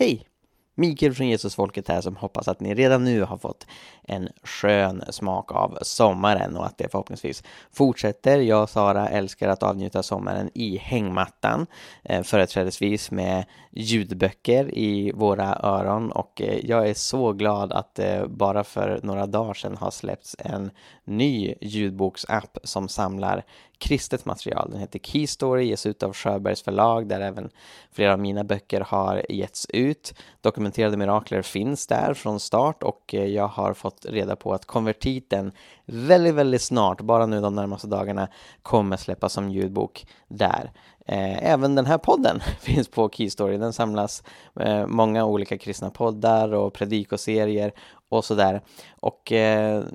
Hej! Mikael från Jesusfolket här som hoppas att ni redan nu har fått en skön smak av sommaren och att det förhoppningsvis fortsätter. Jag och Sara älskar att avnjuta sommaren i hängmattan, eh, företrädesvis med ljudböcker i våra öron och eh, jag är så glad att det bara för några dagar sedan har släppts en ny ljudboksapp som samlar kristet material. Den heter Key Story, ges ut av Sjöbergs förlag där även flera av mina böcker har getts ut. Dokumenterade mirakler finns där från start och eh, jag har fått reda på att konvertiten väldigt, väldigt snart, bara nu de närmaste dagarna, kommer släppas som ljudbok där. Eh, även den här podden finns på Keystory. Den samlas eh, många olika kristna poddar och predikoserier och sådär. Och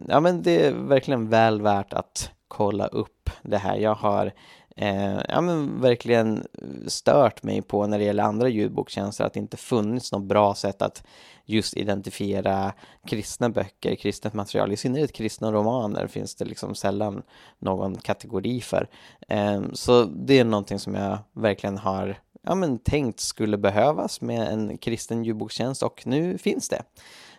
ja, men det är verkligen väl värt att kolla upp det här. Jag har eh, ja, men verkligen stört mig på när det gäller andra ljudbokstjänster att det inte funnits något bra sätt att just identifiera kristna böcker, kristet material, i synnerhet kristna romaner finns det liksom sällan någon kategori för. Eh, så det är någonting som jag verkligen har ja, men tänkt skulle behövas med en kristen ljudbokstjänst och nu finns det.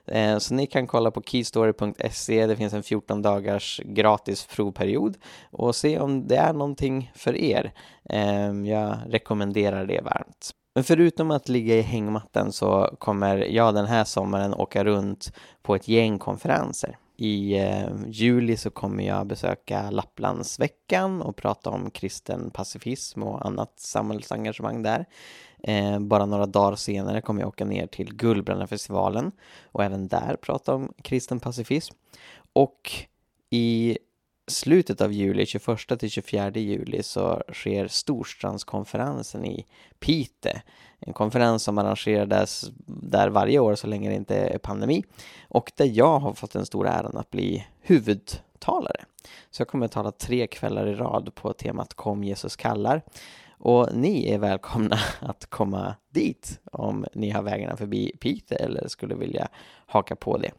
Eh, så ni kan kolla på keystory.se, det finns en 14 dagars gratis provperiod och se om det är någonting för er. Eh, jag rekommenderar det varmt. Men förutom att ligga i hängmattan så kommer jag den här sommaren åka runt på ett gäng konferenser. I eh, juli så kommer jag besöka Lapplandsveckan och prata om kristen pacifism och annat samhällsengagemang där. Eh, bara några dagar senare kommer jag åka ner till Guldbrännarfestivalen och även där prata om kristen pacifism. Och i slutet av juli, 21 till 24 juli, så sker Storstrandskonferensen i Pite. En konferens som arrangerades där varje år så länge det inte är pandemi och där jag har fått den stora äran att bli huvudtalare. Så jag kommer att tala tre kvällar i rad på temat Kom Jesus kallar. Och ni är välkomna att komma dit om ni har vägarna förbi Piteå eller skulle vilja haka på det.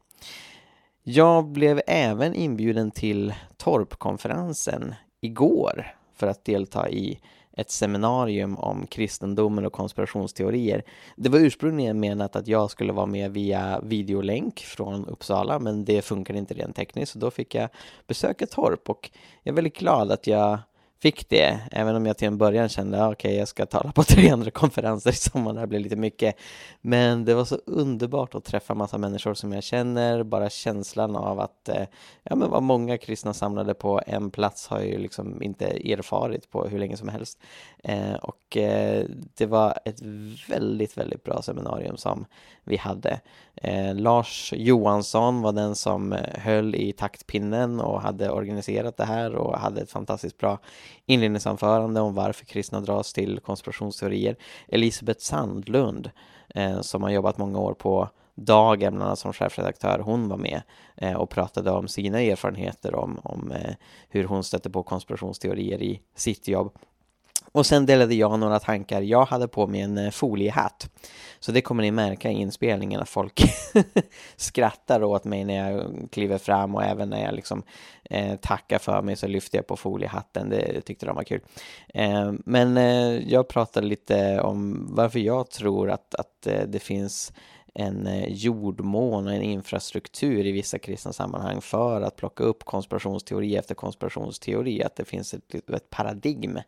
Jag blev även inbjuden till Torpkonferensen igår för att delta i ett seminarium om kristendomen och konspirationsteorier. Det var ursprungligen menat att jag skulle vara med via videolänk från Uppsala, men det funkar inte rent tekniskt, så då fick jag besöka Torp och jag är väldigt glad att jag fick det, även om jag till en början kände ah, okej, okay, jag ska tala på 300 konferenser i sommar, det här blir lite mycket. Men det var så underbart att träffa massa människor som jag känner, bara känslan av att eh, ja, men vad många kristna samlade på en plats har jag ju liksom inte erfarit på hur länge som helst. Eh, och eh, det var ett väldigt, väldigt bra seminarium som vi hade. Eh, Lars Johansson var den som höll i taktpinnen och hade organiserat det här och hade ett fantastiskt bra inledningsanförande om varför kristna dras till konspirationsteorier. Elisabeth Sandlund eh, som har jobbat många år på Dagen, bland annat som chefredaktör, hon var med eh, och pratade om sina erfarenheter om, om eh, hur hon stötte på konspirationsteorier i sitt jobb. Och sen delade jag några tankar. Jag hade på mig en eh, foliehatt. Så det kommer ni märka i inspelningen att folk skrattar åt mig när jag kliver fram och även när jag liksom eh, tackar för mig så lyfter jag på foliehatten. Det tyckte de var kul. Eh, men eh, jag pratade lite om varför jag tror att, att eh, det finns en eh, jordmån och en infrastruktur i vissa kristna sammanhang för att plocka upp konspirationsteori efter konspirationsteori. Att det finns ett, ett paradigm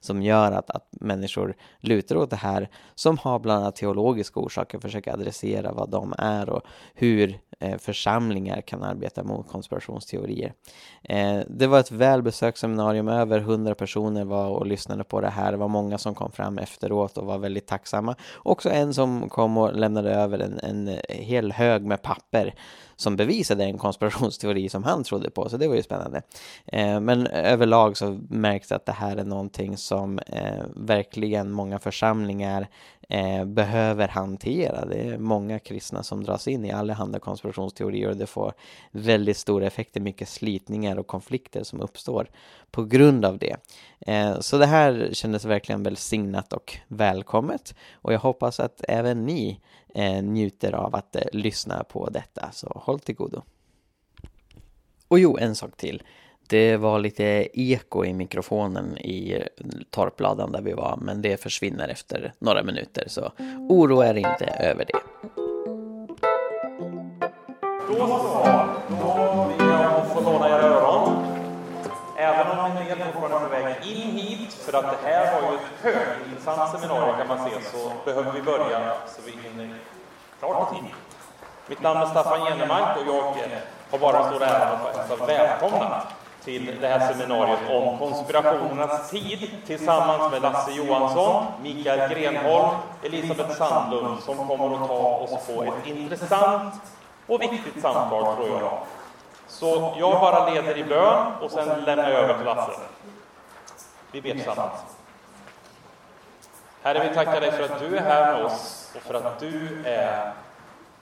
som gör att, att människor lutar åt det här som har bland annat teologiska orsaker, försöka adressera vad de är och hur eh, församlingar kan arbeta mot konspirationsteorier. Eh, det var ett välbesökt seminarium, över hundra personer var och lyssnade på det här. Det var många som kom fram efteråt och var väldigt tacksamma. Också en som kom och lämnade över en en, hel hög med papper som bevisade en konspirationsteori som han trodde på, så det var ju spännande. Eh, men överlag så märks att det här är någonting som eh, verkligen många församlingar eh, behöver hantera. Det är många kristna som dras in i allehanda konspirationsteorier och det får väldigt stora effekter, mycket slitningar och konflikter som uppstår på grund av det. Eh, så det här kändes verkligen välsignat och välkommet och jag hoppas att även ni Eh, njuter av att eh, lyssna på detta, så håll till godo. Och jo, en sak till. Det var lite eko i mikrofonen i eh, torpladan där vi var, men det försvinner efter några minuter, så oroa er inte över det. Då så, för att det här var ju ett högintressant seminarium kan man se, så behöver vi börja så vi hinner klart i tid. Mitt namn är Staffan Genemark och jag har bara den stora äran att få hälsa välkomna till det här seminariet om konspirationernas tid tillsammans med Lasse Johansson, Mikael Grenholm, Elisabeth Sandlund som kommer att ta oss på ett intressant och viktigt samtal tror jag. Så jag bara leder i bön och sen lämnar jag över till Lasse. Vi ber tillsammans. Herre, vi tackar dig för att du är här med oss och för att du är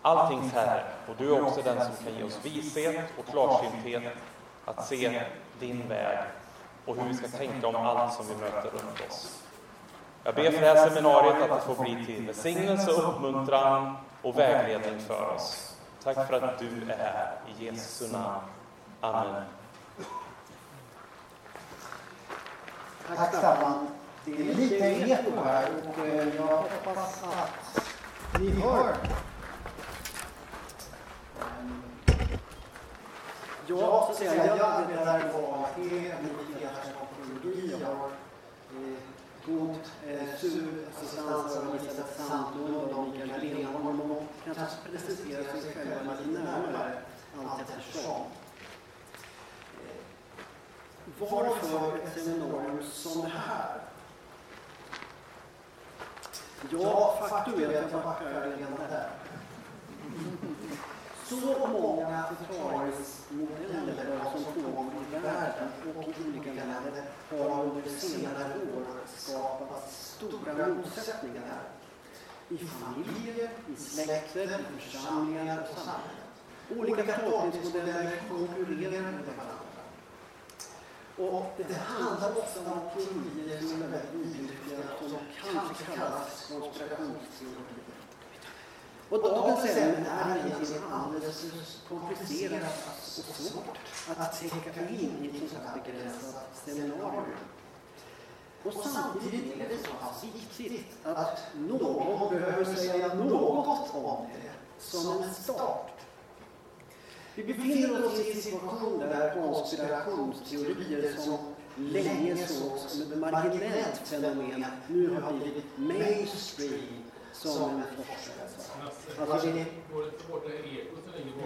alltings Herre. Och du är också den som kan ge oss vishet och klarsynthet att se din väg och hur vi ska tänka om allt som vi möter runt oss. Jag ber för det här seminariet att det får bli till välsignelse, uppmuntran och vägledning för oss. Tack för att du är här. I Jesu namn. Amen. Tack Staffan. Det är lite eko här och eh, jag hoppas att ni hör. Jag, så säga, jag arbetar på AT, militärteknologi. Jag har eh, god eh, SUR-assistans av Elisabeth Sandlund och Mikael Grenholm och kanske presentera sig själva lite närmare allt eftersom. Varför ett seminarium som det här? Ja, faktum är att jag backar redan där. Så många förklaringsmodeller som pågår i världen och i olika länder har under senare år skapat stora motsättningar i familjer, i släkter, i församlingar och samhällen. Olika tolkningsmodeller konkurrerar med varandra. Och det handlar ofta om teorier som är väldigt vidlyftiga som kanske kallas konspirationsteorier. Och dagens ämne är egentligen alldeles komplicerat och svårt att täcka in i ett sånt här begränsat seminarium. Och samtidigt är det så pass viktigt att någon behöver säga något om det som en start. Vi befinner oss i en situation där konspirationsteorier som länge sågs som ett marginellt fenomen nu har blivit mainstream som en forskare Alltså, det.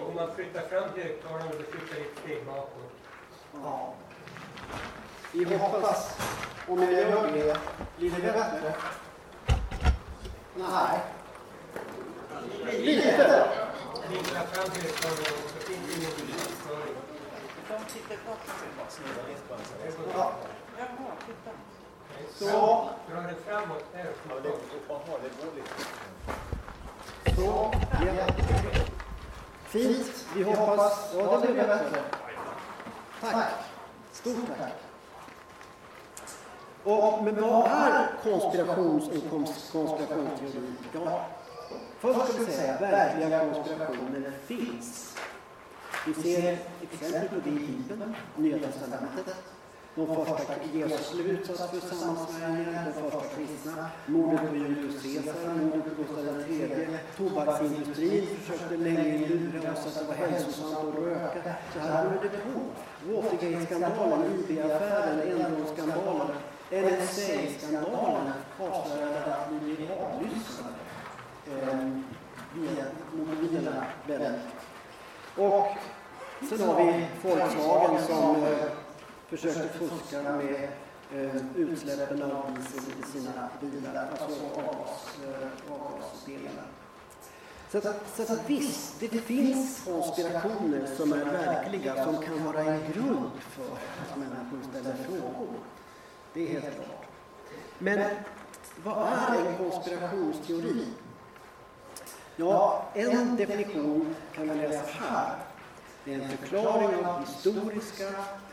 Om man flyttar fram högtalaren och flyttar ett steg bakåt. Ja. Vi hoppas, om jag gör det, blir det bättre? Nej. Lite. Så det Så. Så. Fint. Vi hoppas. Ja, det blir bättre. Tack. Stort tack. Och, men vad är konspirations och konspirationsteori? Ja, först ska vi säga verkliga konspirationer finns. Vi ser exempel på det i Bibeln, Nya Testamentet. De första Jesus utsatts för sammansvärjningar, de första kristna, mordet på Julius Caesar, mordet på Gustav III, tobaksindustrin försökte länge lura oss att det var hälsosamt att röka. Så här håller det på. Watergate-skandalen, IB-affären, Enronskandalen, NSA-skandalen avslöjade att vi blir avlyssnade eh, via mobilerna väldigt. Och sen har vi Volkswagen som eh, försökte fuska med eh, utsläppen av diesel i sina bilar, alltså avgas, eh, avgasdelar. Så, att, så att visst, det finns konspirationer som är verkliga, som kan vara en grund för att människor ställer frågor. Det är helt klart. Men vad är en konspirationsteori? Ja, en definition kan man läsa här. Det är en förklaring av historiska,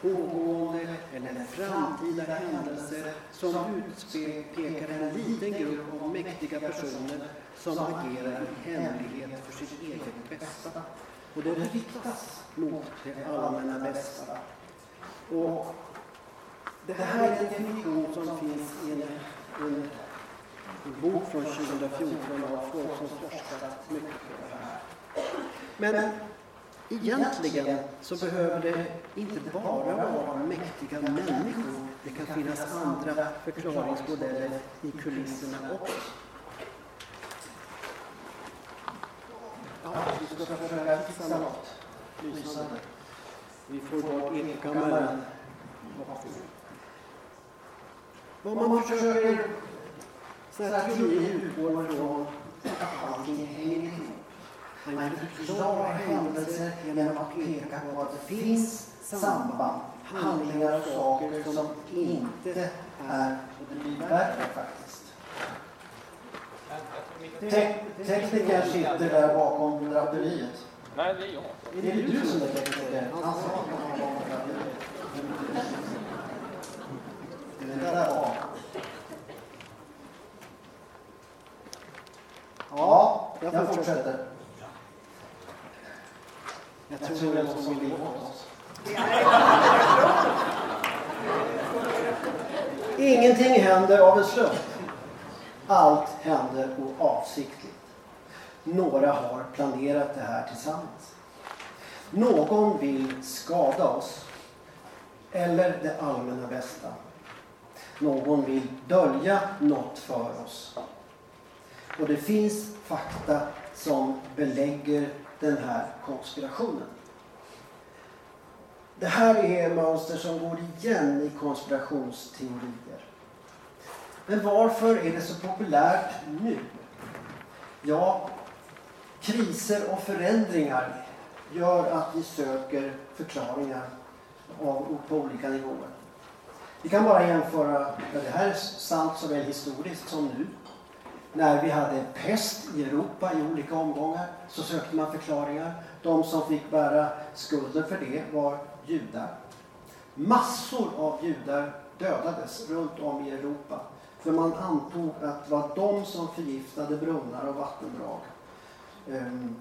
pågående eller framtida händelser som utpekar en liten grupp av mäktiga personer som agerar i hemlighet för sitt eget bästa. Och det riktas mot det allmänna bästa. Och det här är en definition som finns i en, en bok från 2014 av folk som forskat mycket på det här. Men egentligen så behöver det inte bara vara mäktiga människor. Det kan finnas andra förklaringsmodeller i kulisserna också. Ja, vi ska försöka fixa något lysande. Vi får bort ekokammaren. Vad man försöker teorier utgår från att allting hänger ihop. Man förklarar händelser genom att peka på att det finns samband, handlingar och saker som inte är, värre faktiskt. Te- teknikern sitter där bakom draperiet. Nej, det är jag. Är det du som är tekniker? Han sa att han var bakom draperiet. Det är det där bak. Ja, jag fortsätter. Jag tror det är någon som vill åt oss. Ingenting händer av en slump. Allt händer oavsiktligt. Några har planerat det här tillsammans. Någon vill skada oss. Eller det allmänna bästa. Någon vill dölja något för oss. Och det finns fakta som belägger den här konspirationen. Det här är mönster som går igen i konspirationsteorier. Men varför är det så populärt nu? Ja, kriser och förändringar gör att vi söker förklaringar av, på olika nivåer. Vi kan bara jämföra, ja, det här är sant såväl historiskt som nu. När vi hade pest i Europa i olika omgångar så sökte man förklaringar. De som fick bära skulden för det var judar. Massor av judar dödades runt om i Europa. För man antog att det var de som förgiftade brunnar och vattendrag. Ehm,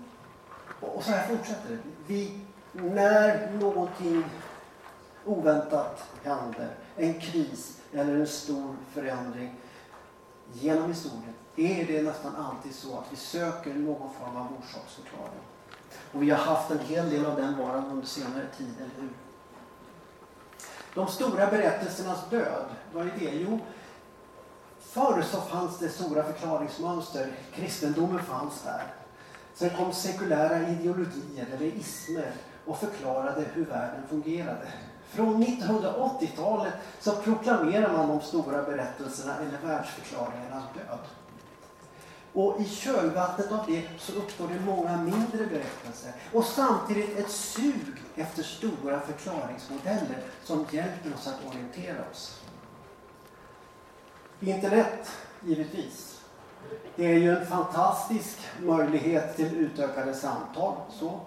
och så här fortsätter det. Vi, när någonting oväntat händer, en kris eller en stor förändring genom historien, är det nästan alltid så att vi söker någon form av orsaksförklaring. Och vi har haft en hel del av den varan under senare tid, eller hur? De stora berättelsernas död, vad är det? Jo, förr så fanns det stora förklaringsmönster. Kristendomen fanns där. Sen kom sekulära ideologier, eller ismer, och förklarade hur världen fungerade. Från 1980-talet så proklamerar man de stora berättelserna eller världsförklaringarnas död. Och i kölvattnet av det så uppstår det många mindre berättelser och samtidigt ett sug efter stora förklaringsmodeller som hjälper oss att orientera oss. Internet, givetvis. Det är ju en fantastisk möjlighet till utökade samtal. Så.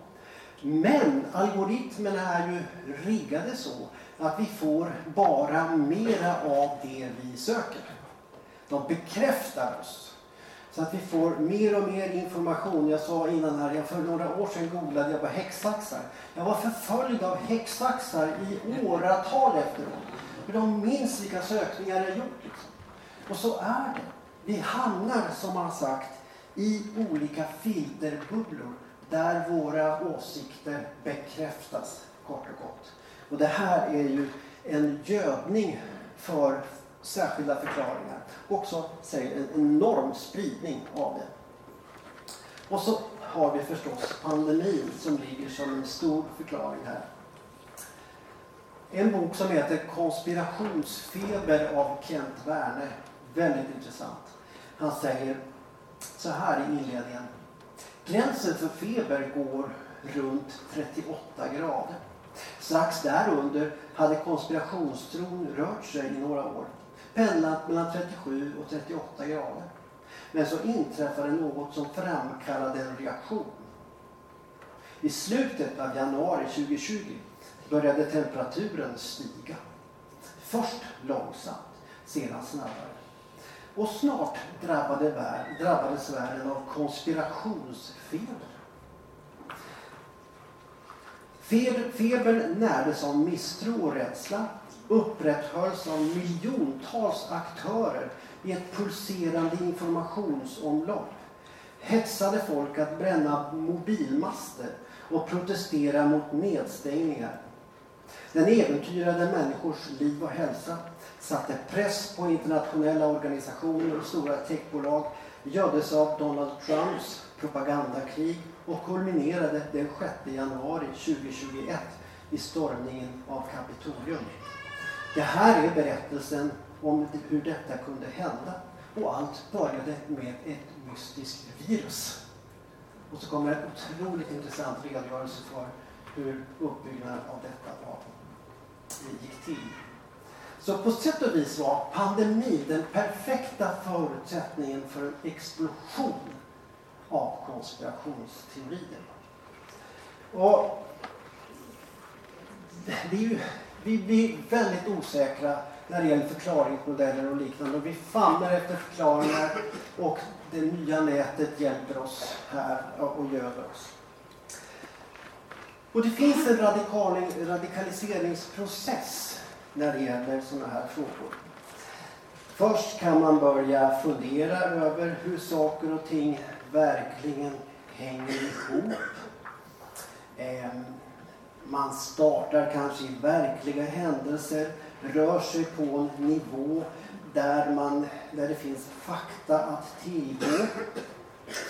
Men algoritmerna är ju riggade så att vi får bara mera av det vi söker. De bekräftar oss. Så att vi får mer och mer information. Jag sa innan här, för några år sedan googlade jag på häxsaxar. Jag var förföljd av häxsaxar i åratal efteråt. För de minns vilka sökningar jag gjort. Liksom. Och så är det. Vi hamnar, som man har sagt, i olika filterbubblor där våra åsikter bekräftas, kort och gott. Och det här är ju en gödning för särskilda förklaringar. Också säger en enorm spridning av det. Och så har vi förstås pandemin som ligger som en stor förklaring här. En bok som heter Konspirationsfeber av Kent Werne. Väldigt intressant. Han säger så här i inledningen. Gränsen för feber går runt 38 grader. Strax därunder hade konspirationstron rört sig i några år. Pendlat mellan 37 och 38 grader. Men så inträffade något som framkallade en reaktion. I slutet av januari 2020 började temperaturen stiga. Först långsamt, sedan snabbare. Och snart drabbade vär, drabbades världen av konspirationsfeber. Feber, febern närdes av misstro och rädsla, upprätthölls av miljontals aktörer i ett pulserande informationsomlopp, hetsade folk att bränna mobilmaster och protestera mot nedstängningar. Den äventyrade människors liv och hälsa, satte press på internationella organisationer och stora techbolag, göddes av Donald Trumps propagandakrig och kulminerade den 6 januari 2021 i stormningen av Kapitolium. Det här är berättelsen om hur detta kunde hända och allt började med ett mystiskt virus. Och så kommer en otroligt intressant redogörelse för hur uppbyggnaden av detta var, gick till. Så på sätt och vis var pandemin den perfekta förutsättningen för en explosion av konspirationsteorier. Och det är ju, vi blir väldigt osäkra när det gäller förklaringsmodeller och liknande. Och vi famlar efter förklaringar och det nya nätet hjälper oss här och göder oss. Och det finns en radikaliseringsprocess när det gäller sådana här frågor. Först kan man börja fundera över hur saker och ting verkligen hänger ihop. Ehm, man startar kanske i verkliga händelser, rör sig på en nivå där, man, där det finns fakta att tillgå.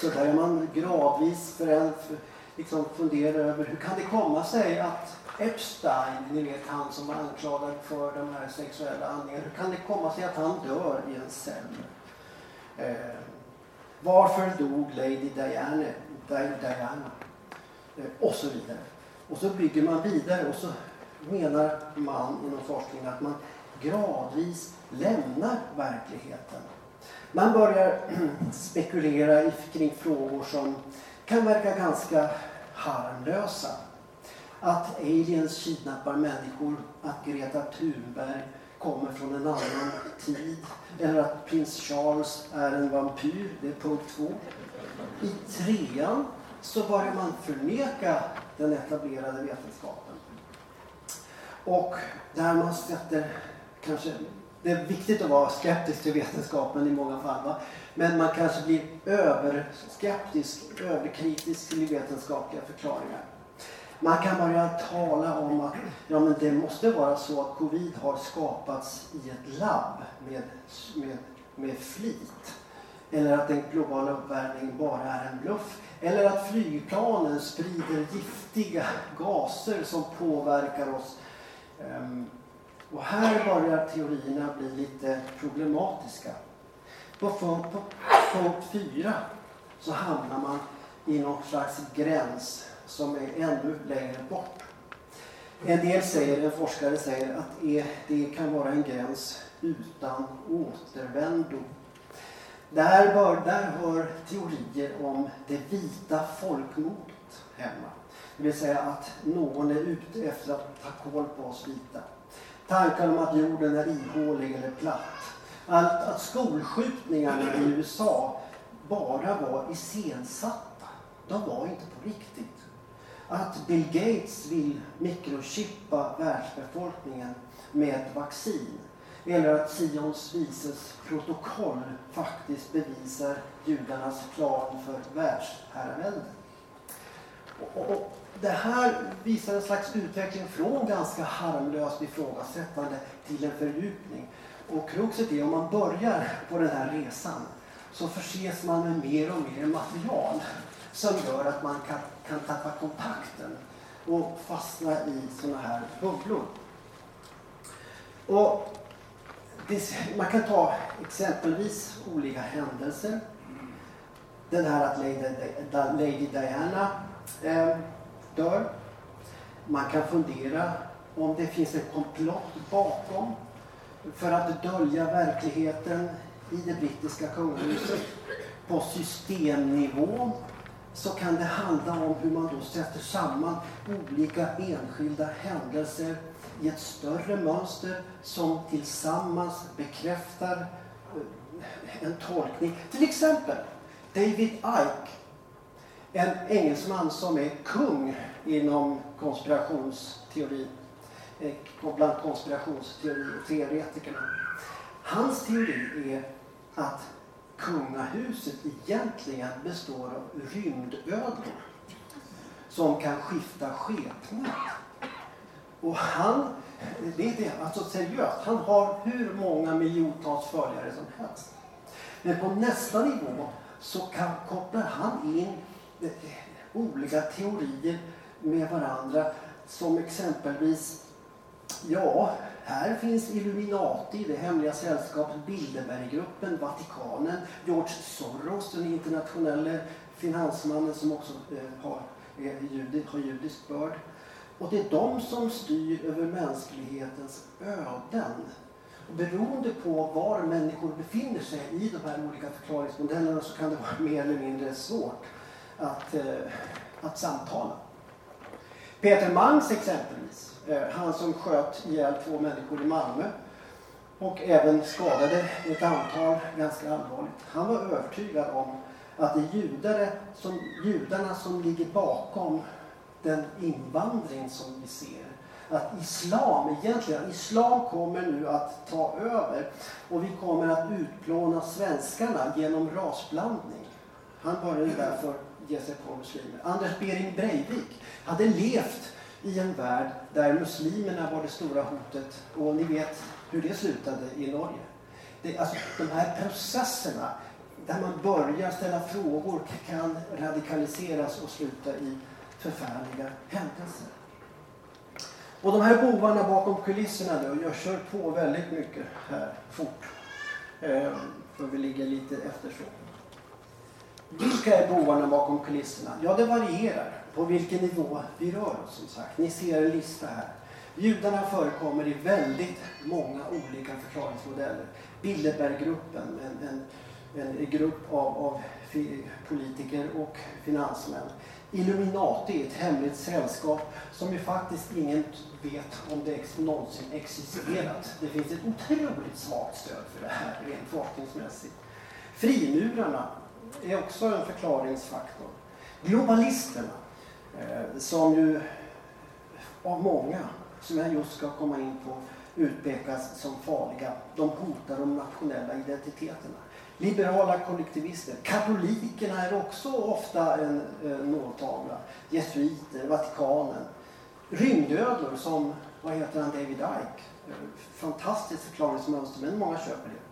Så där man gradvis för, liksom funderar över hur kan det komma sig att Epstein, ni vet han som var anklagad för de här sexuella handlingarna, hur kan det komma sig att han dör i en cell? Eh, varför dog Lady Diana? Diana? Eh, och så vidare. Och så bygger man vidare och så menar man inom forskningen att man gradvis lämnar verkligheten. Man börjar spekulera kring frågor som kan verka ganska harmlösa. Att aliens kidnappar människor, att Greta Thunberg kommer från en annan tid eller att prins Charles är en vampyr, det är punkt två. I trean så börjar man förneka den etablerade vetenskapen. Och där man sätter kanske det är viktigt att vara skeptisk till vetenskapen i många fall. Va? Men man kanske blir överskeptisk, överkritisk till vetenskapliga förklaringar. Man kan börja tala om att ja, men det måste vara så att covid har skapats i ett labb med, med, med flit. Eller att den globala uppvärmningen bara är en bluff. Eller att flygplanen sprider giftiga gaser som påverkar oss. Ehm, och här börjar teorierna bli lite problematiska. På punkt, på punkt 4 så hamnar man i någon slags gräns som är ännu längre bort. En del säger, en forskare säger att det kan vara en gräns utan återvändo. Där, bör, där hör teorier om det vita folkmordet hemma. Det vill säga att någon är ute efter att ta koll på oss vita. Tankar om att jorden är ihålig eller platt. Att, att skolskjutningarna i USA bara var iscensatta. De var inte på riktigt. Att Bill Gates vill mikrochippa världsbefolkningen med ett vaccin. Eller att Sions vises protokoll faktiskt bevisar judarnas plan för världsherravälde. Och, och, det här visar en slags utveckling från ganska harmlöst ifrågasättande till en fördjupning. Och kruxet är om man börjar på den här resan så förses man med mer och mer material som gör att man kan, kan tappa kontakten och fastna i sådana här bubblor. Och det, man kan ta exempelvis olika händelser. Den här att Lady, Lady Diana eh, dör. Man kan fundera om det finns en komplott bakom för att dölja verkligheten i det brittiska kungahuset på systemnivå så kan det handla om hur man då sätter samman olika enskilda händelser i ett större mönster som tillsammans bekräftar eh, en tolkning. Till exempel David Icke en engelsman som är kung inom konspirationsteori, eh, och bland konspirationsteoretikerna. Hans teori är att kungahuset egentligen består av rymdödlor som kan skifta skepnad. Och han, det är det, alltså seriöst, han har hur många miljontals följare som helst. Men på nästa nivå så kan, kopplar han in eh, olika teorier med varandra som exempelvis, ja, här finns Illuminati, det hemliga sällskapet, Bilderberggruppen, Vatikanen, George Soros, den internationella finansmannen som också eh, har, eh, judi, har judisk börd. Och det är de som styr över mänsklighetens öden. Och beroende på var människor befinner sig i de här olika förklaringsmodellerna så kan det vara mer eller mindre svårt att, eh, att samtala. Peter Mangs exempelvis, Eh, han som sköt ihjäl två människor i Malmö och även skadade ett antal ganska allvarligt. Han var övertygad om att det är judare som, judarna som ligger bakom den invandring som vi ser. Att islam, egentligen, islam kommer nu att ta över och vi kommer att utplåna svenskarna genom rasblandning. Han började därför ge sig på muslimer. Anders Behring Breivik hade levt i en värld där muslimerna var det stora hotet och ni vet hur det slutade i Norge. Det, alltså, de här processerna där man börjar ställa frågor kan radikaliseras och sluta i förfärliga händelser. Och de här bovarna bakom kulisserna då, jag kör på väldigt mycket här fort. Ehm, för vi ligger lite efter så. Vilka är bovarna bakom kulisserna? Ja, det varierar på vilken nivå vi rör oss som sagt. Ni ser en lista här. Judarna förekommer i väldigt många olika förklaringsmodeller. Bilderberggruppen, en, en, en grupp av, av politiker och finansmän. Illuminati är ett hemligt sällskap som ju faktiskt ingen vet om det någonsin existerat. Det finns ett otroligt svagt stöd för det här rent forskningsmässigt. Frimurarna är också en förklaringsfaktor. Globalisterna, eh, som ju av många, som jag just ska komma in på, utpekas som farliga. De hotar de nationella identiteterna. Liberala kollektivister. Katolikerna är också ofta en eh, nåltavla. Jesuiter, Vatikanen. Rymdödlor som, vad heter han, David Ike. Eh, fantastiskt förklaringsmönster, men många köper det.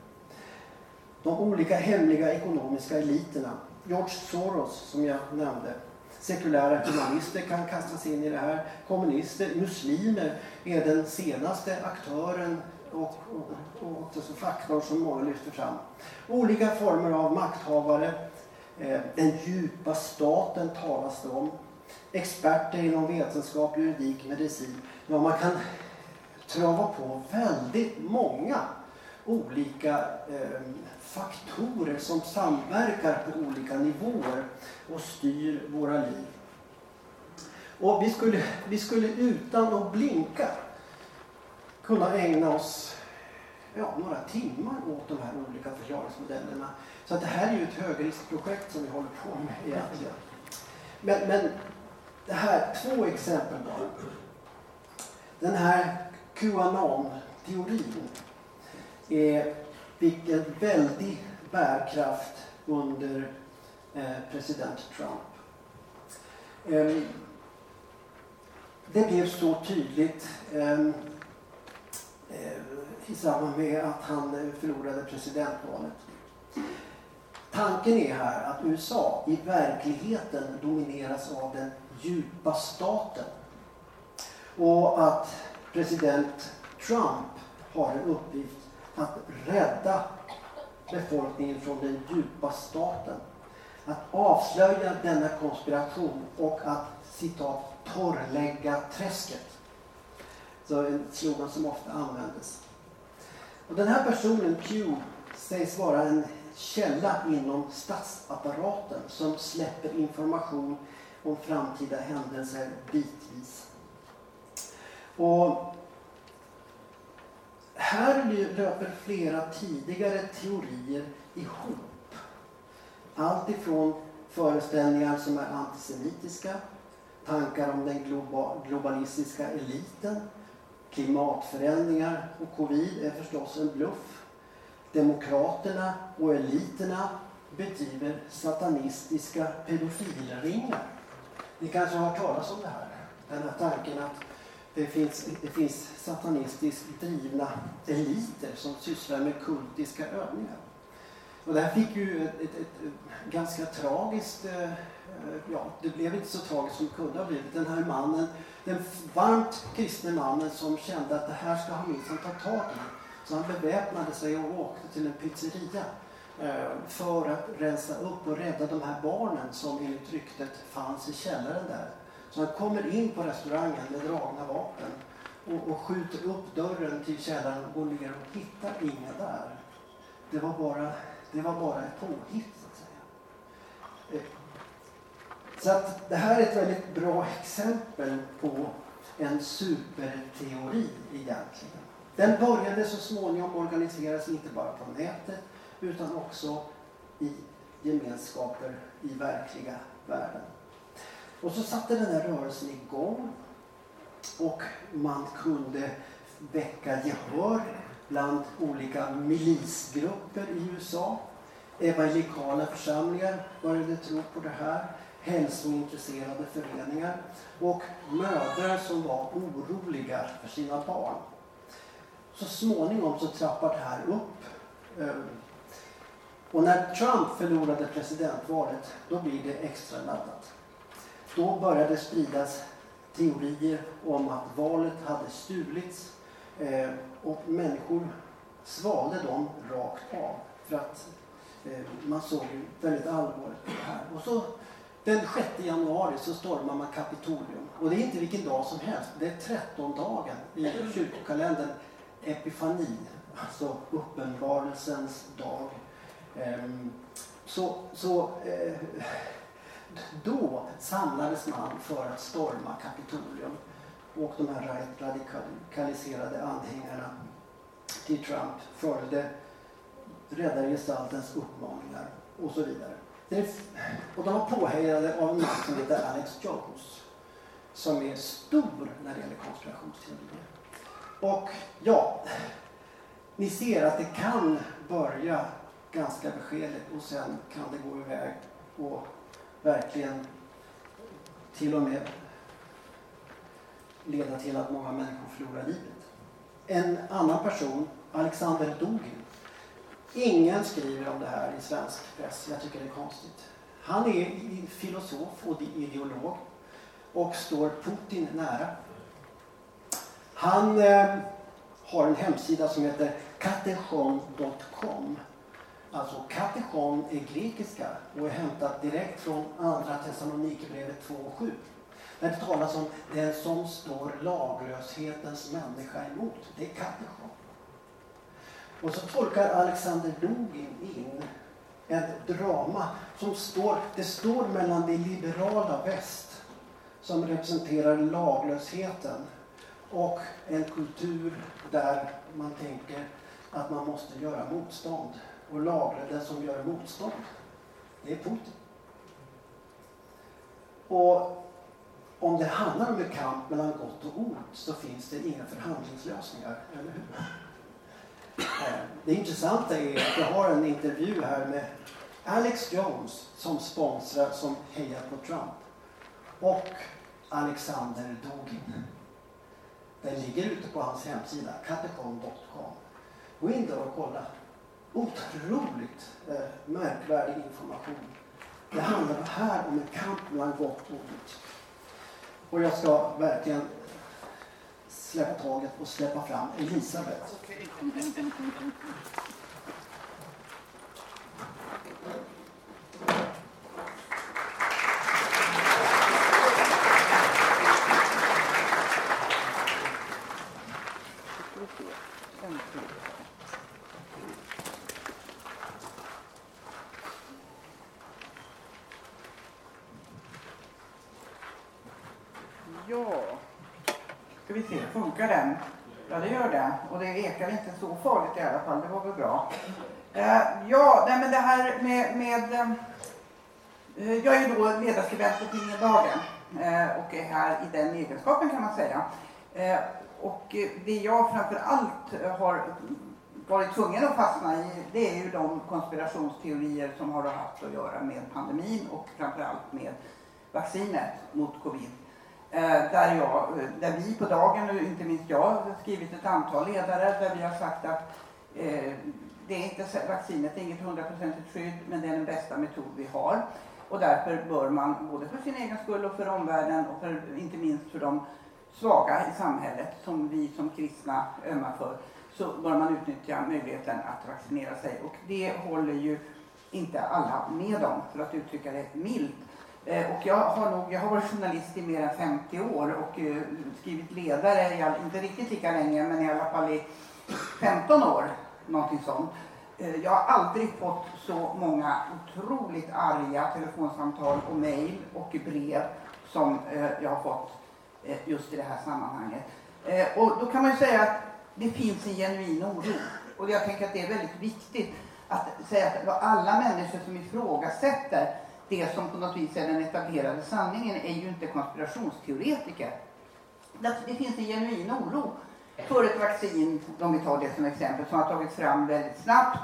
De olika hemliga ekonomiska eliterna. George Soros, som jag nämnde. Sekulära humanister kan kastas in i det här. Kommunister, muslimer är den senaste aktören och, och, och också faktorn som många lyfter fram. Olika former av makthavare. Eh, den djupa staten talas det om. Experter inom vetenskap, juridik, medicin. Ja, man kan trava på väldigt många olika eh, faktorer som samverkar på olika nivåer och styr våra liv. Och vi skulle, vi skulle utan att blinka kunna ägna oss ja, några timmar åt de här olika förklaringsmodellerna. Så att det här är ju ett högriskprojekt som vi håller på med egentligen. Men, men det här, två exempel bara. Den här QAnon-teorin fick en väldig bärkraft under eh, president Trump. Ehm, det blev så tydligt ehm, eh, i samband med att han förlorade presidentvalet. Tanken är här att USA i verkligheten domineras av den djupa staten och att president Trump har en uppgift att rädda befolkningen från den djupa staten. Att avslöja denna konspiration och att citat torrlägga träsket. Så en slogan som ofta användes. Och den här personen, Q, sägs vara en källa inom statsapparaten som släpper information om framtida händelser bitvis. Och här löper flera tidigare teorier ihop. Allt ifrån föreställningar som är antisemitiska, tankar om den globalistiska eliten, klimatförändringar och covid är förstås en bluff. Demokraterna och eliterna bedriver satanistiska pedofilringar. Ni kanske har hört talas om det här? Den här tanken att det finns, det finns satanistiskt drivna eliter som sysslar med kultiska övningar. Och det här fick ju ett, ett, ett ganska tragiskt, eh, eh, ja det blev inte så tragiskt som det kunde ha blivit. Den här mannen, den varmt kristne mannen som kände att det här ska han minsann ta tag i. Så han beväpnade sig och åkte till en pizzeria eh, för att rensa upp och rädda de här barnen som enligt ryktet fanns i källaren där. Så han kommer in på restaurangen med dragna vapen och, och skjuter upp dörren till källaren och går ner och hittar inga där. Det var bara, det var bara ett påhitt så att säga. Eh, så att det här är ett väldigt bra exempel på en superteori egentligen. Den började så småningom organiseras inte bara på nätet utan också i gemenskaper i verkliga världen. Och så satte den här rörelsen igång och man kunde väcka gehör bland olika milisgrupper i USA. Evangelikala församlingar började tro på det här. Hälsointresserade föreningar och mödrar som var oroliga för sina barn. Så småningom så trappar det här upp. Ehm, och när Trump förlorade presidentvalet, då blir det extra laddat. Då började spridas teorier om att valet hade stulits eh, och människor svalde dem rakt av för att eh, man såg väldigt allvarligt på det här. Och så den 6 januari så stormar man Kapitolium och det är inte vilken dag som helst. Det är 13 dagen i kyrkokalendern Epifani, alltså uppenbarelsens dag. Eh, så, så eh, då samlades man för att storma Kapitolium och de här radikaliserade anhängarna till Trump följde räddargestaltens uppmaningar och så vidare. Och de var påhejade av en man som heter Alex Jones som är stor när det gäller konspirationsteorier. Och ja, ni ser att det kan börja ganska beskedligt och sen kan det gå iväg och verkligen till och med leda till att många människor förlorar livet. En annan person, Alexander Dugin. Ingen skriver om det här i svensk press. Jag tycker det är konstigt. Han är filosof och ideolog och står Putin nära. Han eh, har en hemsida som heter katechon.com Alltså katechon är grekiska och är hämtat direkt från Andra Thessalonikerbrevet 2.7. Där det talas om den som står laglöshetens människa emot. Det är katechon. Och så tolkar Alexander Dugin in ett drama som står, det står mellan det liberala väst som representerar laglösheten och en kultur där man tänker att man måste göra motstånd och lagra den som gör motstånd. Det är Putin. Och om det handlar om en kamp mellan gott och ont så finns det inga förhandlingslösningar, eller hur? Eh, det intressanta är att jag har en intervju här med Alex Jones som sponsrar, som hejar på Trump. Och Alexander Dugin. Den ligger ute på hans hemsida, katecon.com. Gå in där och kolla otroligt eh, märkvärdig information. Det handlar här om en kamp mellan gott och ont. Och jag ska verkligen släppa taget och släppa fram Funkar den? Ja, det gör det. Och det ekar inte så farligt i alla fall. Det var väl bra. Eh, ja, nej, men det här med, med eh, Jag är då ledarskribent på tidningen Dagen eh, och är här i den egenskapen kan man säga. Eh, Och det jag framför allt eh, har varit tvungen att fastna i det är ju de konspirationsteorier som har haft att göra med pandemin och framför allt med vaccinet mot covid. Eh, där, jag, eh, där vi på Dagen, och inte minst jag, har skrivit ett antal ledare där vi har sagt att eh, det är inte, vaccinet är inget hundraprocentigt skydd men det är den bästa metod vi har. Och därför bör man, både för sin egen skull och för omvärlden och för, inte minst för de svaga i samhället som vi som kristna ömmar för, så bör man utnyttja möjligheten att vaccinera sig. Och det håller ju inte alla med om, för att uttrycka det milt. Eh, och jag har, nog, jag har varit journalist i mer än 50 år och eh, skrivit ledare, i all, inte riktigt lika länge, men i alla fall i 15 år, någonting sånt. Eh, jag har aldrig fått så många otroligt arga telefonsamtal och mejl och brev som jag har fått just i det här sammanhanget. Och då kan man ju säga att det finns en genuin oro. Och jag tänker att det är väldigt viktigt att säga att alla människor som ifrågasätter det som på något vis är den etablerade sanningen är ju inte konspirationsteoretiker. Det finns en genuin oro för ett vaccin, om vi tar det som exempel, som har tagits fram väldigt snabbt.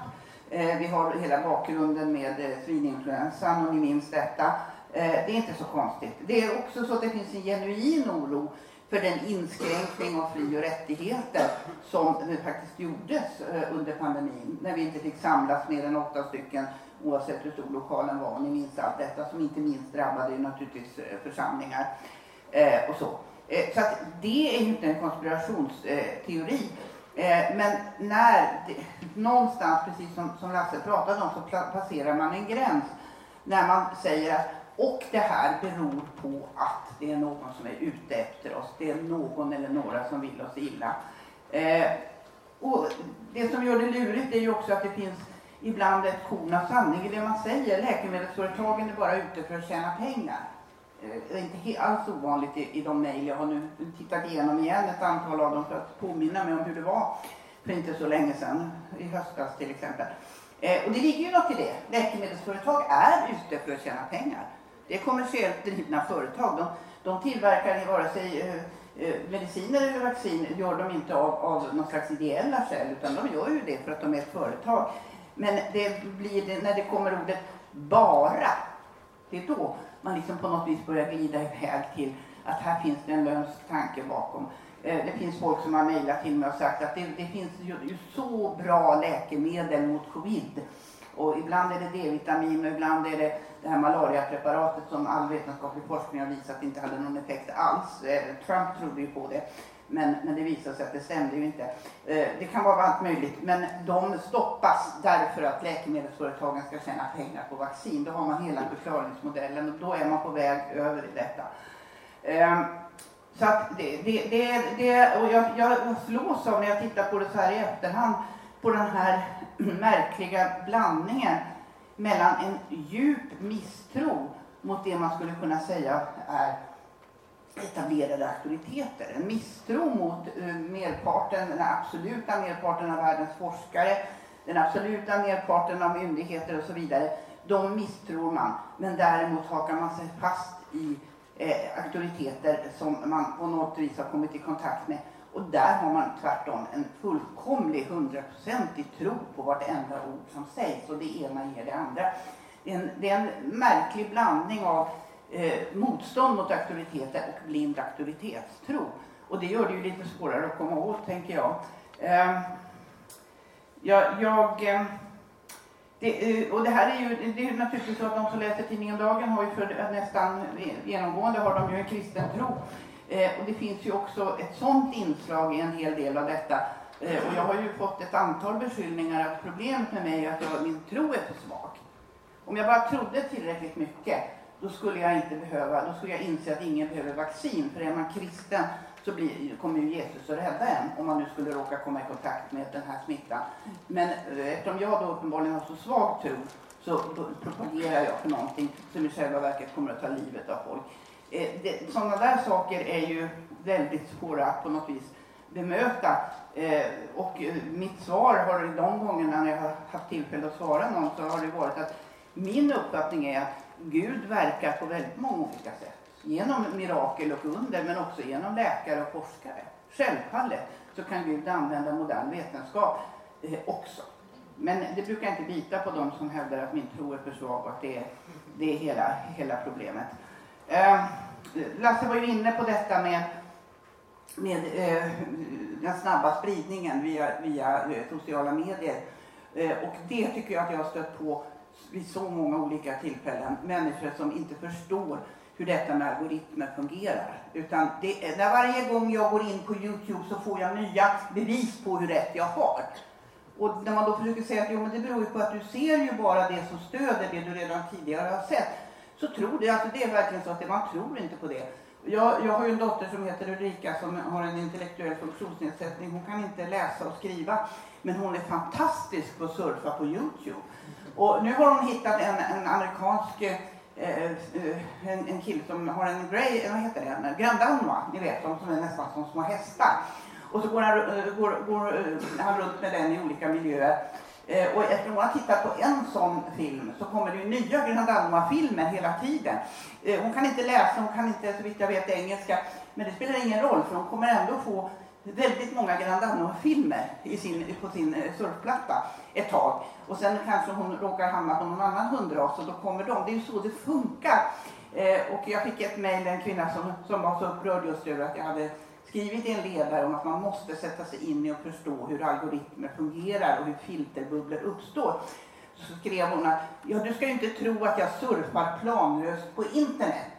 Eh, vi har hela bakgrunden med eh, svininfluensan och ni minns detta. Eh, det är inte så konstigt. Det är också så att det finns en genuin oro för den inskränkning av fri och rättigheter som faktiskt gjordes under pandemin när vi inte fick samlas mer än åtta stycken oavsett hur stor lokalen var. Ni minns allt detta som inte minst drabbade naturligtvis eh, församlingar eh, och så. Eh, Så att det är ju inte en konspirationsteori. Eh, Men när, det, någonstans, precis som, som Lasse pratade om, så passerar man en gräns när man säger att och det här beror på att det är någon som är ute efter oss. Det är någon eller några som vill oss illa. Eh, och det som gör det lurigt är ju också att det finns ibland ett korn av sanning i det man säger. Läkemedelsföretagen är bara ute för att tjäna pengar. Det är inte alls ovanligt i, i de mejl jag har nu tittat igenom igen, ett antal av dem för att påminna mig om hur det var för inte så länge sedan, i höstas till exempel. Eh, och det ligger ju något i det. Läkemedelsföretag är ute för att tjäna pengar. Det är kommersiellt drivna företag. De, de tillverkar vare sig eh, eh, mediciner eller vaccin gör de inte av, av någon slags ideella skäl utan de gör ju det för att de är ett företag. Men det blir när det kommer ordet bara, det är då man liksom på något vis börjar glida iväg till att här finns det en lömsk tanke bakom. Eh, det finns folk som har mejlat till mig och sagt att det, det finns ju, ju så bra läkemedel mot covid. Och ibland är det D-vitamin och ibland är det det här malariapreparatet som all vetenskaplig forskning har visat inte hade någon effekt alls. Eh, Trump trodde ju på det. Men, men det visade sig att det stämde ju inte. Eh, Det kan vara allt möjligt. Men de stoppas därför att läkemedelsföretagen ska tjäna pengar på vaccin. Då har man hela förklaringsmodellen och då är man på väg över i detta. Ehm, så att det, det, det, det och jag, jag slås av när jag tittar på det så här i efterhand på den här märkliga blandningen mellan en djup misstro mot det man skulle kunna säga är etablerade auktoriteter. En misstro mot eh, merparten, den absoluta merparten av världens forskare, den absoluta merparten av myndigheter och så vidare. De misstror man, men däremot hakar man sig fast i eh, auktoriteter som man på något vis har kommit i kontakt med. Och där har man tvärtom en fullkomlig hundraprocentig tro på vartenda ord som sägs och det ena ger det andra. Det är en, det är en märklig blandning av eh, motstånd mot auktoriteter och blind auktoritetstro. Och det gör det ju lite svårare att komma åt, tänker jag. Ehm, ehm, eh, jag, jag eh, det, och det här är ju, det är naturligtvis så att de som läser tidningen Dagen har ju för nästan genomgående har de ju en kristen tro. Eh, och det finns ju också ett sådant inslag i en hel del av detta. Eh, och jag har ju fått ett antal beskyllningar att problemet med mig är att jag, min tro är för svag. Om jag bara trodde tillräckligt mycket, då skulle jag inte behöva, då skulle jag inse att ingen behöver vaccin. För är man kristen så blir, kommer ju Jesus att rädda en om man nu skulle råka komma i kontakt med den här smittan. Men eh, eftersom jag då uppenbarligen har så svag tro så propagerar jag för någonting som i själva verket kommer att ta livet av folk. Eh, det, sådana där saker är ju väldigt svåra att på något vis bemöta. Eh, och eh, mitt svar har de gångerna när jag har haft tillfälle att svara någon så har det varit att min uppfattning är att Gud verkar på väldigt många olika sätt. Genom mirakel och under, men också genom läkare och forskare. Självfallet så kan Gud använda modern vetenskap eh, också. Men det brukar inte bita på dem som hävdar att min tro är för svag och att det är, det är hela, hela problemet. Eh, Lasse var ju inne på detta med, med eh, den snabba spridningen via, via eh, sociala medier. Eh, och det tycker jag att jag har stött på vid så många olika tillfällen. Människor som inte förstår hur detta med algoritmer fungerar. Utan det, när varje gång jag går in på Youtube så får jag nya bevis på hur rätt jag har. Och när man då försöker säga att jo, men det beror ju på att du ser ju bara det som stöder det du redan tidigare har sett. Så tror det, alltså det är verkligen så att det, man tror inte på det. Jag, jag har ju en dotter som heter Ulrika som har en intellektuell funktionsnedsättning. Hon kan inte läsa och skriva. Men hon är fantastisk på att surfa på Youtube. Och nu har hon hittat en, en amerikansk eh, eh en, en kille som har en grey, vad heter det, en Grand Danois, ni vet, de som är nästan som små hästar. Och så går han, eh, går, går eh, han runt med den i olika miljöer. Eh, och efter att hon har tittat på en sån film så kommer det ju nya Grand Danois-filmer hela tiden. Eh, hon kan inte läsa, hon kan inte så vitt jag vet engelska. Men det spelar ingen roll för hon kommer ändå få väldigt många Grand Danois-filmer sin, på sin eh, surfplatta ett tag. Och sen kanske hon råkar hamna på någon annan hundras och då kommer de. Det är ju så det funkar. Eh, och jag fick ett mejl, en kvinna som, som var så upprörd just över att jag hade skrivit i en ledare om att man måste sätta sig in i och förstå hur algoritmer fungerar och hur filterbubblor uppstår. Så skrev hon att ja, du ska ju inte tro att jag surfar planlöst på internet.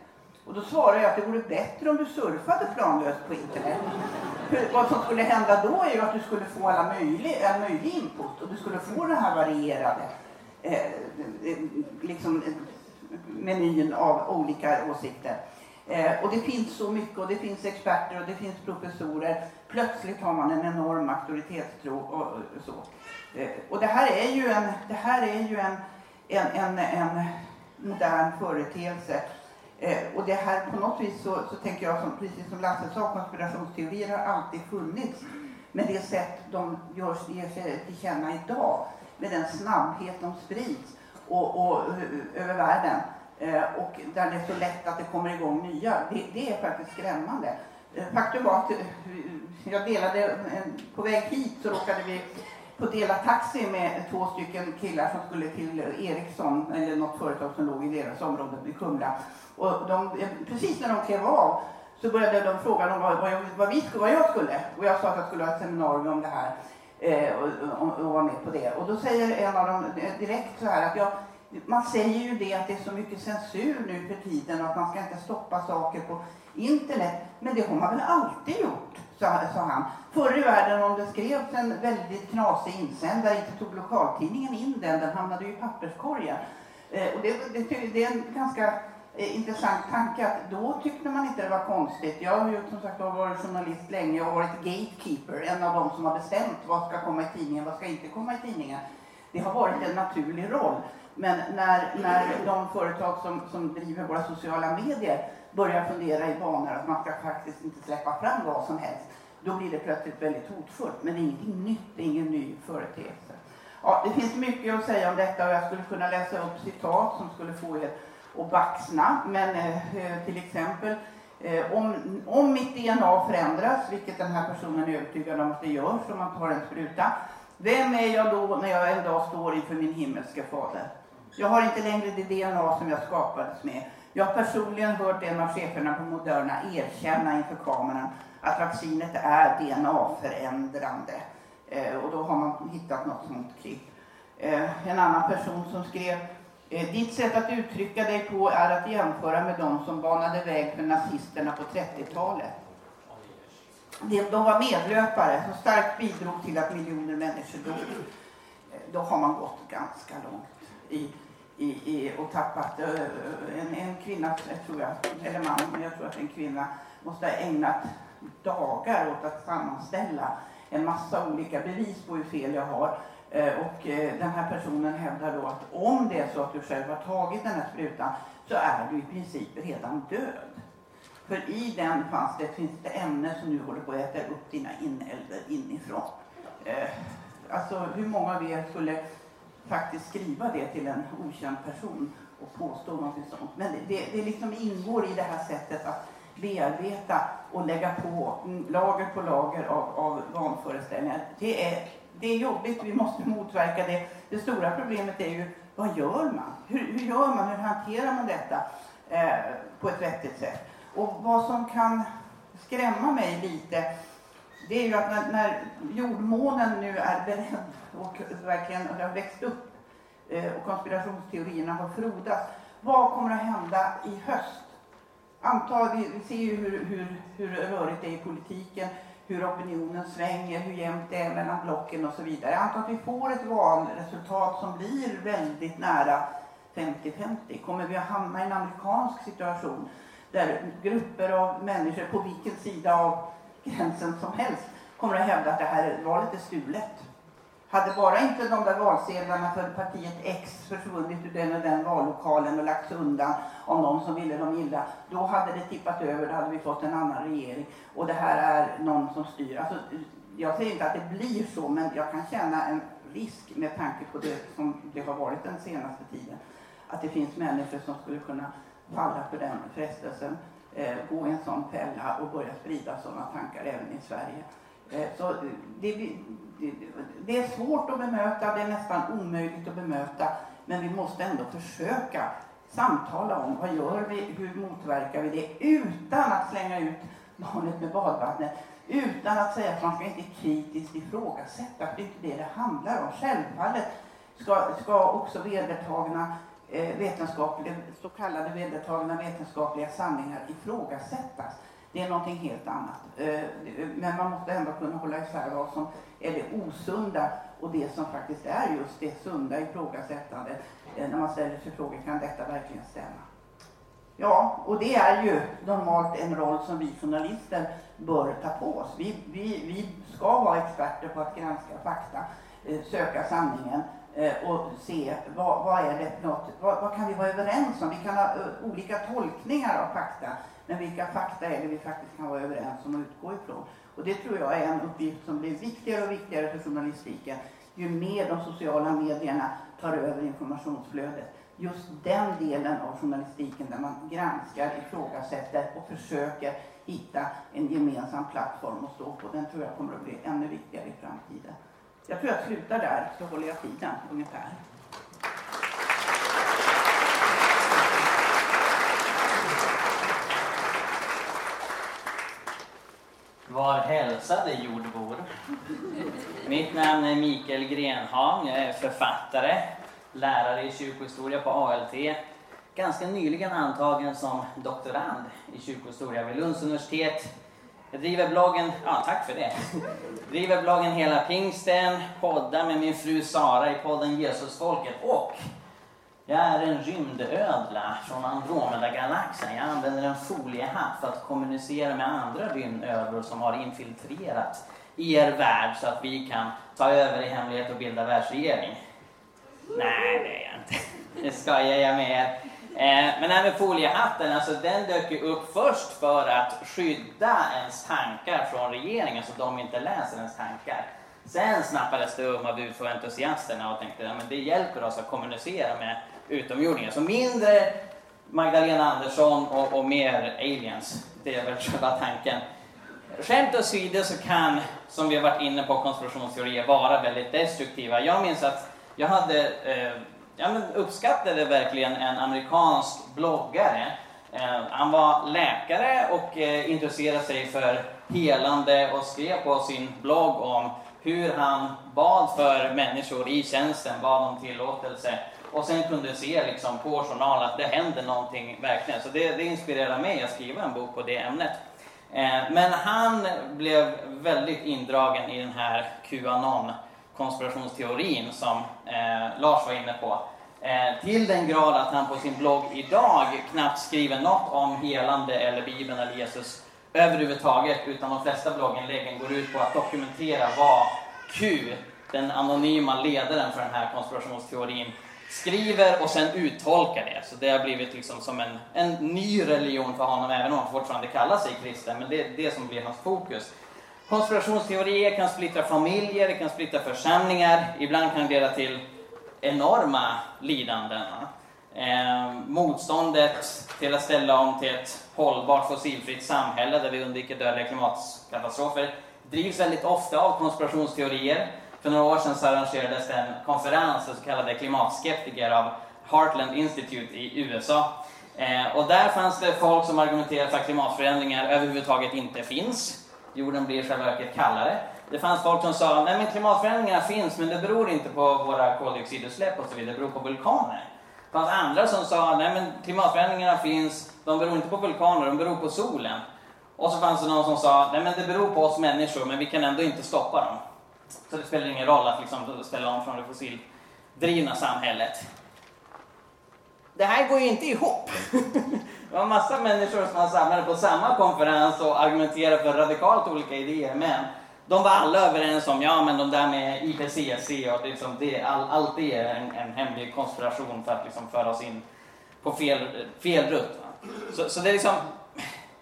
Och då svarade jag att det vore bättre om du surfade planlöst på internet. För vad som skulle hända då är ju att du skulle få alla möjlig, all möjlig input och du skulle få den här varierade eh, eh liksom, eh, menyn av olika åsikter. Eh, och det finns så mycket och det finns experter och det finns professorer. Plötsligt har man en enorm auktoritetstro och, och så. Eh, och det här är ju en, det här är ju en, en, en, en modern företeelse. Eh, och det här på något vis så, så tänker jag, som, precis som Lasse sa, konspirationsteorier har alltid funnits. Men det sätt de gör, ger sig till känna idag, med den snabbhet de sprids och, och eh, över världen, Eh, och där det är så lätt att det kommer igång nya. Det, det är faktiskt skrämmande. Eh, faktum var att eh, jag delade, på väg hit så råkade vi på dela taxi med två stycken killar som skulle till Ericsson, eller något företag som låg i deras område i Kumla. Och de, precis när de klev av så började de fråga dem vad, vad, jag, vad, vi, vad jag skulle. Och jag sa att jag skulle ha ett seminarium om det här eh, och, och, och vara med på det. Och då säger en av dem direkt så här att jag man säger ju det att det är så mycket censur nu för tiden och att man ska inte stoppa saker på internet. Men det har man väl alltid gjort, sa, sa han. Förr i världen om det skrevs en väldigt knasig insändare, inte tog lokaltidningen in den, den hamnade ju i papperskorgen. Eh, och det, det, det, är en ganska eh, intressant tanke att då tyckte man inte det var konstigt. Jag har ju som sagt varit journalist länge och varit gatekeeper, en av dem som har bestämt vad ska komma i tidningen, vad ska inte komma i tidningen. Det har varit en naturlig roll. Men när, när de företag som, som driver våra sociala medier börjar fundera i banor att man ska faktiskt inte släppa fram vad som helst, då blir det plötsligt väldigt hotfullt. Men det är ingenting nytt, det är ingen ny företeelse. Ja, det finns mycket att säga om detta och jag skulle kunna läsa upp citat som skulle få er att baxna. Men eh, till exempel eh, om, om mitt DNA förändras, vilket den här personen är övertygad om att det gör, om man tar en spruta. Vem är jag då när jag en dag står inför min himmelske fader? Jag har inte längre det DNA som jag skapades med. Jag har personligen hört en av cheferna på Moderna erkänna inför kameran att vaccinet är DNA-förändrande. Eh, och då har man hittat något sånt klipp. Eh, en annan person som skrev eh, Ditt sätt att uttrycka dig på är att jämföra med de som banade väg för nazisterna på 30-talet. De var medlöpare som starkt bidrog till att miljoner människor dog. Eh, då har man gått ganska långt i i, i, och tappat eh, en, en kvinna, tror jag, eller man, men jag tror att en kvinna måste ha ägnat dagar åt att sammanställa en massa olika bevis på hur fel jag har. Eh, och eh, den här personen hävdar då att om det är så att du själv har tagit den här sprutan så är du i princip redan död. För i den fanns det, finns det ämnen som nu håller på att äta upp dina inälvor inifrån. alltså hur många av er skulle faktiskt skriva det till en okänd person och påstå något sånt. Men det, det, det liksom ingår i det här sättet att bearbeta och lägga på lager på lager av, av vanföreställningar. Det är, det är jobbigt, vi måste motverka det. Det stora problemet är ju, vad gör man? Hur, hur gör man? Hur hanterar man detta eh, på ett vettigt sätt? Och vad som kan skrämma mig lite, det är ju att när, när jordmånen nu är beredd och verkligen har växt upp eh, och konspirationsteorierna har frodats, vad kommer att hända i höst? Anta, vi, vi ser ju hur, hur, hur rörigt det är i politiken, hur opinionen svänger, hur jämnt det är mellan blocken och så vidare. Anta att vi får ett valresultat som blir väldigt nära 50-50. Kommer vi att hamna i en amerikansk situation där grupper av människor på vilken sida av gränsen som helst kommer att hävda att det här valet är stulet? Hade bara inte de där valsedlarna för partiet X försvunnit ur den och den vallokalen och lagts undan av någon som ville dem illa, då hade det tippat över, då hade vi fått en annan regering. Och det här är någon som styr. Alltså, jag säger inte att det blir så, men jag kan känna en risk med tanke på det som det har varit den senaste tiden. Att det finns människor som skulle kunna falla för den frestelsen, eh, gå i en sån fälla och börja sprida sådana tankar även i Sverige. Eh, så det, det, det, är svårt att bemöta, det är nästan omöjligt att bemöta, men vi måste ändå försöka samtala om vad gör vi, hur motverkar vi det utan att slänga ut barnet med badvattnet, utan att säga att man ska inte kritiskt ifrågasätta, för det är inte det det handlar om. Självfallet ska, ska också vedertagna eh, vetenskapliga, så kallade vedertagna vetenskapliga sanningar ifrågasättas. Det är någonting helt annat. Eh, men man måste ändå kunna hålla isär vad som är det osunda och det som faktiskt är just det sunda ifrågasättandet. Eh, när man ställer sig frågan, kan detta verkligen stämma? Ja, och det är ju normalt en roll som vi journalister bör ta på oss. Vi, vi, vi ska vara experter på att granska fakta, eh, söka sanningen Eh, och se vad, vad är det något, vad, vad, kan vi vara överens om? Vi kan ha eh, olika tolkningar av fakta. Men vilka fakta är det vi faktiskt kan vara överens om och utgå ifrån? Och det tror jag är en uppgift som blir viktigare och viktigare för journalistiken ju mer de sociala medierna tar över informationsflödet. Just den delen av journalistiken där man granskar, ifrågasätter och försöker hitta en gemensam plattform att stå på, den tror jag kommer att bli ännu viktigare i framtiden. Jag tror jag slutar där, så håller jag tiden ungefär. Var hälsade jordbor. Mitt namn är Mikael Grenhag. Jag är författare, lärare i kyrkohistoria på ALT. Ganska nyligen antagen som doktorand i kyrkohistoria vid Lunds universitet. Jag driver bloggen, ja tack för det. driver bloggen Hela Pingsten, poddar med min fru Sara i podden Jesusfolket och jag är en rymdödla från Andromeda-galaxen. Jag använder en foliehatt för att kommunicera med andra rymdödlor som har infiltrerat er värld så att vi kan ta över i hemlighet och bilda världsregering. Nej, det är jag inte. Det skojar jag med er. Eh, men det här med foliehatten, alltså den dök ju upp först för att skydda ens tankar från regeringen så de inte läser ens tankar. Sen snappades det um av UFO-entusiasterna och tänkte att det hjälper oss att kommunicera med utomjordingar. Så mindre Magdalena Andersson och, och mer aliens. Det är väl själva tanken. Skämt åsido så kan, som vi har varit inne på, konspirationsteorier vara väldigt destruktiva. Jag minns att jag hade, eh, jag uppskattade verkligen en amerikansk bloggare. Eh, han var läkare och eh, intresserade sig för helande och skrev på sin blogg om hur han bad för människor i tjänsten, bad om tillåtelse och sen kunde se liksom på journal att det händer någonting verkligen. Så det, det inspirerar mig att skriva en bok på det ämnet. Eh, men han blev väldigt indragen i den här Qanon konspirationsteorin som eh, Lars var inne på. Eh, till den grad att han på sin blogg idag knappt skriver något om helande eller Bibeln eller Jesus överhuvudtaget, utan de flesta blogginläggen går ut på att dokumentera vad Q, den anonyma ledaren för den här konspirationsteorin, skriver och sen uttolkar det. Så det har blivit liksom som en, en ny religion för honom, även om han fortfarande kallar sig kristen. Men det är det som blir hans fokus. Konspirationsteorier kan splittra familjer, det kan splittra församlingar. Ibland kan det leda till enorma lidanden. Eh, motståndet till att ställa om till ett hållbart fossilfritt samhälle där vi undviker dödliga klimatkatastrofer drivs väldigt ofta av konspirationsteorier. För några år sedan så arrangerades en konferens för så kallade klimatskeptiker av Heartland Institute i USA. Eh, och där fanns det folk som argumenterade för att klimatförändringar överhuvudtaget inte finns. Jorden blir i själva verket kallare. Det fanns folk som sa nej men klimatförändringarna finns men det beror inte på våra koldioxidutsläpp och så vidare, det beror på vulkaner. Det fanns andra som sa nej men klimatförändringarna finns, de beror inte på vulkaner, de beror på solen. Och så fanns det någon som sa nej men det beror på oss människor men vi kan ändå inte stoppa dem. Så det spelar ingen roll att liksom ställa om från det fossildrivna samhället. Det här går ju inte ihop. Det var massa människor som var samlade på samma konferens och argumenterade för radikalt olika idéer men de var alla överens om, ja men de där med IPCC och liksom det, all, allt det är en, en hemlig konspiration för att liksom föra oss in på fel, fel rutt. Så, så det, liksom,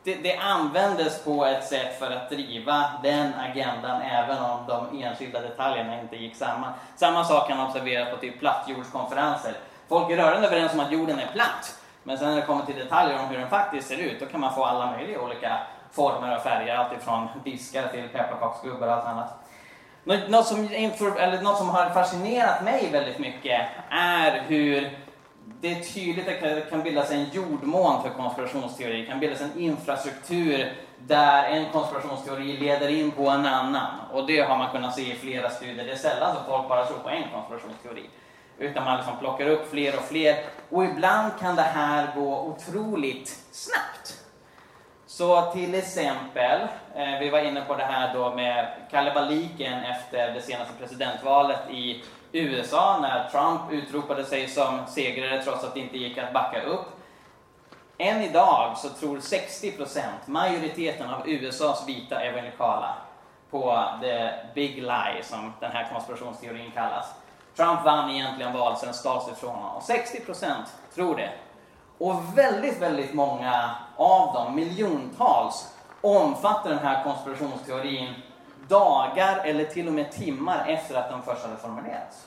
det, det användes på ett sätt för att driva den agendan även om de enskilda detaljerna inte gick samman. Samma sak kan observeras på typ plattjordskonferenser. Folk är rörande överens om att jorden är platt. Men sen när det kommer till detaljer om hur den faktiskt ser ut, då kan man få alla möjliga olika former och färger, alltifrån diskar till pepparkaksgubbar och allt annat. Något som, eller något som har fascinerat mig väldigt mycket är hur det är tydligt att det kan bildas en jordmån för konspirationsteori. Det kan bildas en infrastruktur där en konspirationsteori leder in på en annan. Och det har man kunnat se i flera studier. Det är sällan som folk bara tror på en konspirationsteori. Utan man liksom plockar upp fler och fler. Och ibland kan det här gå otroligt snabbt. Så till exempel, eh, vi var inne på det här då med kalabaliken efter det senaste presidentvalet i USA när Trump utropade sig som segrare trots att det inte gick att backa upp. Än idag så tror 60% majoriteten av USAs vita evangelikala, på the big lie som den här konspirationsteorin kallas. Trump vann egentligen valet, sen stals det ifrån honom. Och 60% tror det. Och väldigt, väldigt många av dem, miljontals, omfattar den här konspirationsteorin dagar eller till och med timmar efter att den först hade formulerats.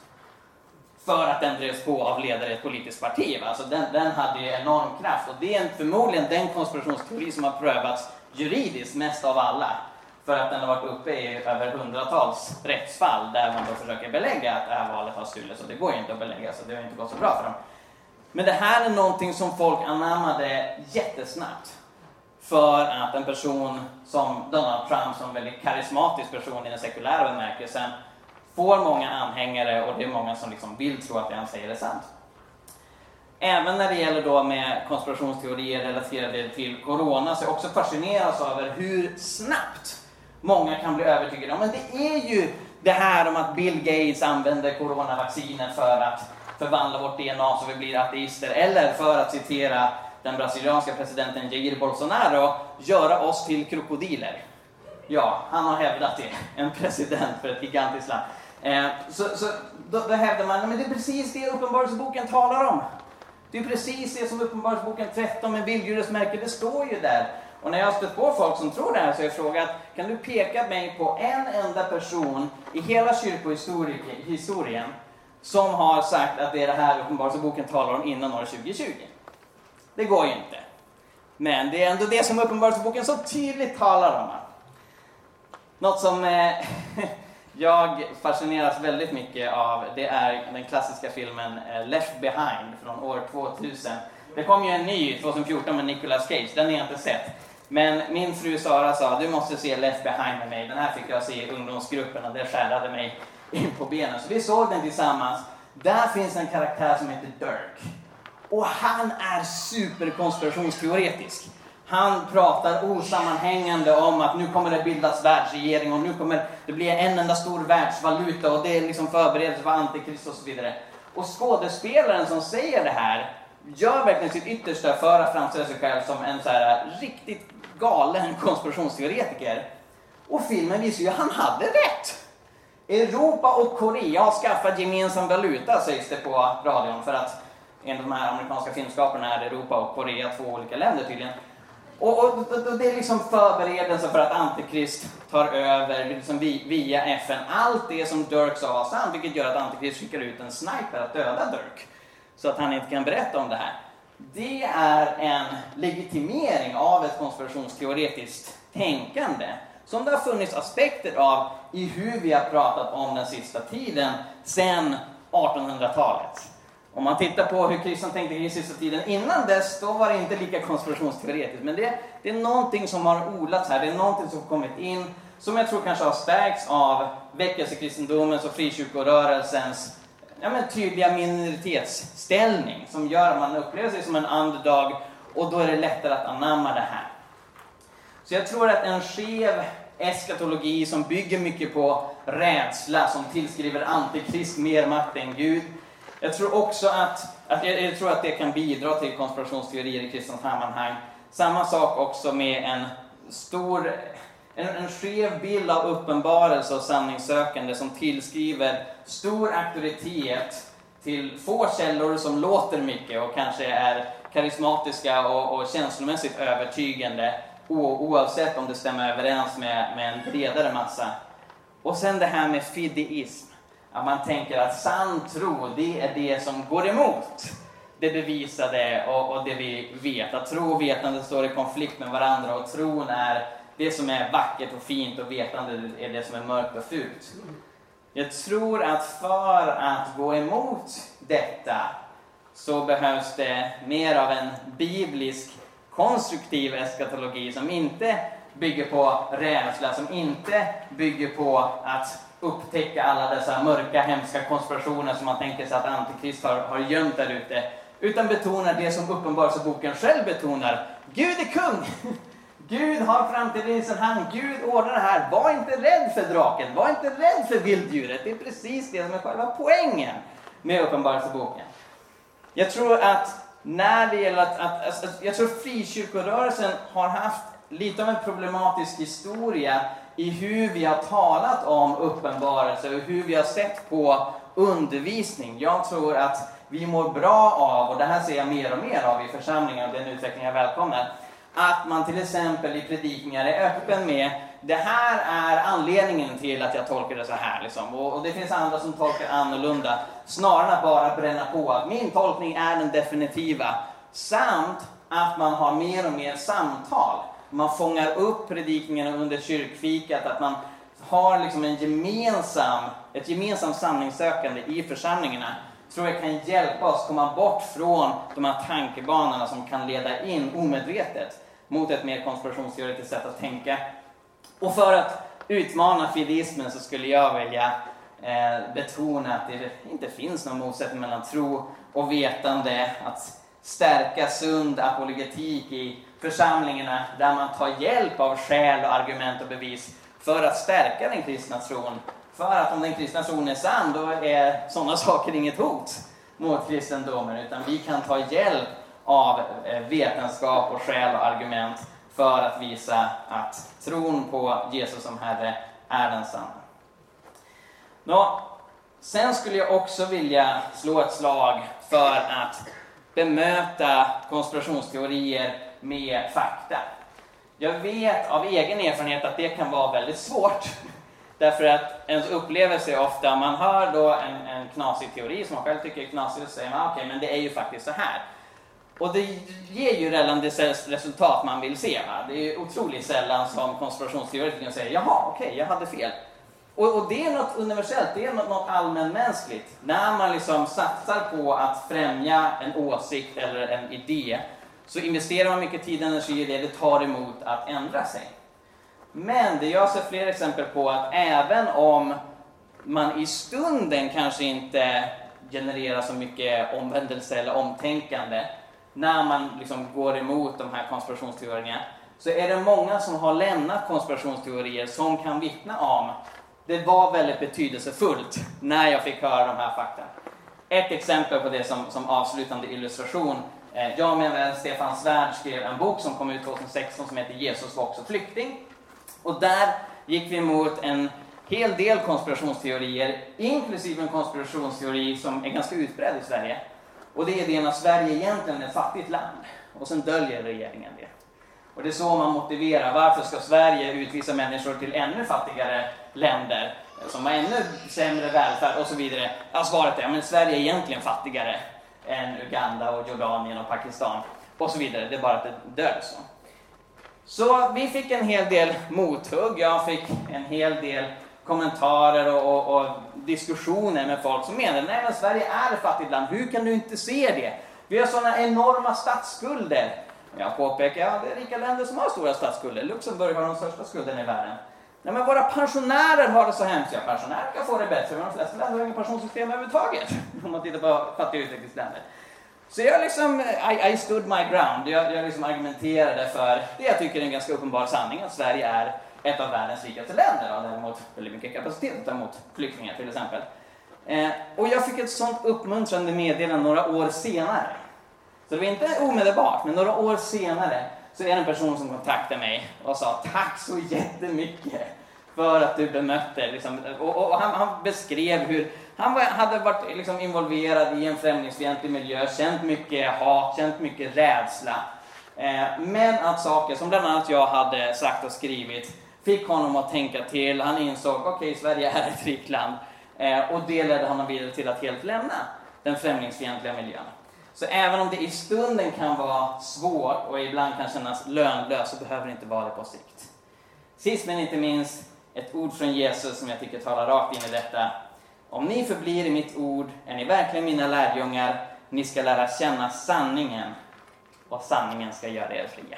För att den drevs på av ledare i ett politiskt parti. Alltså den, den hade ju enorm kraft och det är förmodligen den konspirationsteori som har prövats juridiskt mest av alla. För att den har varit uppe i över hundratals rättsfall där man då försöker belägga att det här valet har stulits och det går ju inte att belägga så det har inte gått så bra för dem. Men det här är någonting som folk anammade jättesnabbt. För att en person som Donald Trump, som en väldigt karismatisk person i den sekulära bemärkelsen, får många anhängare och det är många som liksom vill tro att det han säger är sant. Även när det gäller då med konspirationsteorier relaterade till corona så är jag också fascinerad över hur snabbt många kan bli övertygade om. att det är ju det här om att Bill Gates använder coronavaccinet för att förvandla vårt DNA så vi blir ateister. Eller för att citera den brasilianska presidenten Jair Bolsonaro, göra oss till krokodiler. Ja, han har hävdat det. En president för ett gigantiskt land. Eh, så, så då, då hävdar man, men det är precis det Uppenbarelseboken talar om. Det är precis det som Uppenbarelseboken 13 med bildjurets märke, det står ju där. Och när jag har stött på folk som tror det här så har jag frågat, kan du peka mig på en enda person i hela kyrkohistorien som har sagt att det är det här Uppenbarelseboken talar om innan år 2020? Det går ju inte. Men det är ändå det som Uppenbarelseboken så tydligt talar om. Något som eh, jag fascineras väldigt mycket av, det är den klassiska filmen eh, Left Behind från år 2000. Det kom ju en ny 2014 med Nicolas Cage, den har jag inte sett. Men min fru Sara sa, du måste se Left Behind med mig. Den här fick jag se i ungdomsgruppen och det skärrade mig in på benen. Så vi såg den tillsammans. Där finns en karaktär som heter Dirk. Och han är superkonspirationsteoretisk. Han pratar osammanhängande om att nu kommer det bildas världsregering och nu kommer det bli en enda stor världsvaluta och det är liksom förberedelse för antikrist och så vidare. Och skådespelaren som säger det här gör verkligen sitt yttersta för att framställa sig själv som en så här eh, riktigt galen konspirationsteoretiker. Och filmen visar ju att han hade rätt. Europa och Korea har skaffat gemensam valuta sägs det på radion för att enligt de här amerikanska filmskaparna är Europa och Korea två olika länder tydligen. Och, och, och, det är liksom förberedelse för att Antikrist tar över liksom via FN. Allt det som Dirk sa var sant, vilket gör att Antikrist skickar ut en sniper att döda Dirk så att han inte kan berätta om det här. Det är en legitimering av ett konspirationsteoretiskt tänkande som det har funnits aspekter av i hur vi har pratat om den sista tiden sedan 1800-talet. Om man tittar på hur kristna tänkte i sista tiden innan dess, då var det inte lika konspirationsteoretiskt. Men det, det är någonting som har odlats här, det är någonting som har kommit in, som jag tror kanske har stärkts av väckelsekristendomens alltså och frikyrkorörelsens ja, men tydliga minoritetsställning, som gör att man upplever sig som en underdog, och då är det lättare att anamma det här. Så jag tror att en skev eskatologi som bygger mycket på rädsla, som tillskriver antikrist mer makt än Gud, jag tror också att, att, jag, jag tror att det kan bidra till konspirationsteorier i kristna sammanhang. Samma sak också med en stor, en, en skev bild av uppenbarelse och sanningssökande som tillskriver stor auktoritet till få källor som låter mycket och kanske är karismatiska och, och känslomässigt övertygande oavsett om det stämmer överens med, med en bredare massa. Och sen det här med fideism. Att man tänker att sann tro, det är det som går emot det bevisade och, och det vi vet. Att tro och vetande står i konflikt med varandra och tron är det som är vackert och fint och vetande är det som är mörkt och fult. Jag tror att för att gå emot detta så behövs det mer av en biblisk konstruktiv eskatologi som inte bygger på rädsla, som inte bygger på att upptäcka alla dessa mörka, hemska konspirationer som man tänker sig att Antikrist har, har gömt där ute. Utan betonar det som Uppenbarelseboken själv betonar. Gud är kung! Gud har framtiden i sin hand. Gud ordnar det här. Var inte rädd för draken. Var inte rädd för vilddjuret. Det är precis det som är själva poängen med Uppenbarelseboken. Jag tror att när det gäller att, att, att, att jag tror frikyrkorörelsen har haft lite av en problematisk historia i hur vi har talat om uppenbarelse och hur vi har sett på undervisning. Jag tror att vi mår bra av, och det här ser jag mer och mer av i församlingen och den utveckling jag välkomnar, att man till exempel i predikningar är öppen med det här är anledningen till att jag tolkar det så här. Liksom. Och, och, det finns andra som tolkar annorlunda. Snarare än att bara bränna på att min tolkning är den definitiva. Samt att man har mer och mer samtal man fångar upp predikningarna under kyrkfikat, att man har liksom en gemensam, ett gemensamt sanningssökande i församlingarna tror jag kan hjälpa oss komma bort från de här tankebanorna som kan leda in omedvetet mot ett mer konspirationsteoretiskt sätt att tänka. Och för att utmana fideismen så skulle jag vilja eh, betona att det inte finns någon motsättning mellan tro och vetande, att stärka sund apologetik i församlingarna där man tar hjälp av skäl och argument och bevis för att stärka den kristna tron. För att om den kristna tron är sann, då är sådana saker inget hot mot kristendomen, utan vi kan ta hjälp av eh, vetenskap och skäl och argument för att visa att tron på Jesus som Herre är den sanna. Nå, sen skulle jag också vilja slå ett slag för att bemöta konspirationsteorier med fakta. Jag vet av egen erfarenhet att det kan vara väldigt svårt. Därför att ens upplevelse är ofta, man hör då en, en knasig teori som man själv tycker är knasig, och säger man ah, okej, okay, men det är ju faktiskt så här. Och det ger ju redan det resultat man vill se. Va? Det är otroligt sällan som konspirationsteoretiker säger jaha, okej, okay, jag hade fel. Och, och, det är något universellt, det är något, något allmänmänskligt. När man liksom satsar på att främja en åsikt eller en idé så investerar man mycket tid och energi i det, det tar emot att ändra sig. Men det jag ser fler exempel på att även om man i stunden kanske inte genererar så mycket omvändelse eller omtänkande när man liksom går emot de här konspirationsteorierna så är det många som har lämnat konspirationsteorier som kan vittna om det var väldigt betydelsefullt när jag fick höra de här fakta. Ett exempel på det som, som avslutande illustration eh, jag med vän Stefan Svärd skrev en bok som kom ut 2016 som heter Jesus var också flykting. Och där gick vi emot en hel del konspirationsteorier, inklusive en konspirationsteori som är ganska utbredd i Sverige. Och det är det att Sverige egentligen är ett fattigt land och sen döljer regeringen det. Och det är så man motiverar, varför ska Sverige utvisa människor till ännu fattigare länder eh, som har ännu sämre välfärd och så vidare? Ja, svaret är, men Sverige är egentligen fattigare än Uganda och Jordanien och Pakistan och så vidare. Det är bara att det döljs så. Så vi fick en hel del mothugg. Jag fick en hel del kommentarer och, och, och diskussioner med folk som menar nej men Sverige är ett fattigt land. Hur kan du inte se det? Vi har sådana enorma statsskulder. Jag påpekar, ja det är rika länder som har stora statsskulder. Luxemburg har de största skulderna i världen. Nej men våra pensionärer har det så hemskt. Ja, pensionärer kan få det bättre, men de flesta länder har inget pensionssystem överhuvudtaget. Om man tittar på fattiga utvecklingsländer. Så jag liksom, I, I stood my ground. Jag, jag liksom argumenterade för det jag tycker är en ganska uppenbar sanning, att Sverige är ett av världens rikaste länder och däremot väldigt mycket kapacitet att ta emot flyktingar till exempel. Eh, och jag fick ett sånt uppmuntrande meddelande några år senare. Så det var inte omedelbart, men några år senare så är det en person som kontaktade mig och sa tack så jättemycket för att du bemötte. Liksom, och, och han, han, beskrev hur han var, hade varit liksom, involverad i en främlingsfientlig miljö, känt mycket hat, känt mycket rädsla. Eh, men att saker som bland annat jag hade sagt och skrivit fick honom att tänka till. Han insåg, okej, okay, Sverige är ett rikt land. Eh, och det ledde honom vidare till att helt lämna den främlingsfientliga miljön. Så även om det i stunden kan vara svårt och ibland kan kännas lönlöst så behöver det inte vara det på sikt. Sist men inte minst, ett ord från Jesus som jag tycker talar rakt in i detta. Om ni förblir i mitt ord är ni verkligen mina lärjungar. Ni ska lära känna sanningen och sanningen ska göra er fria.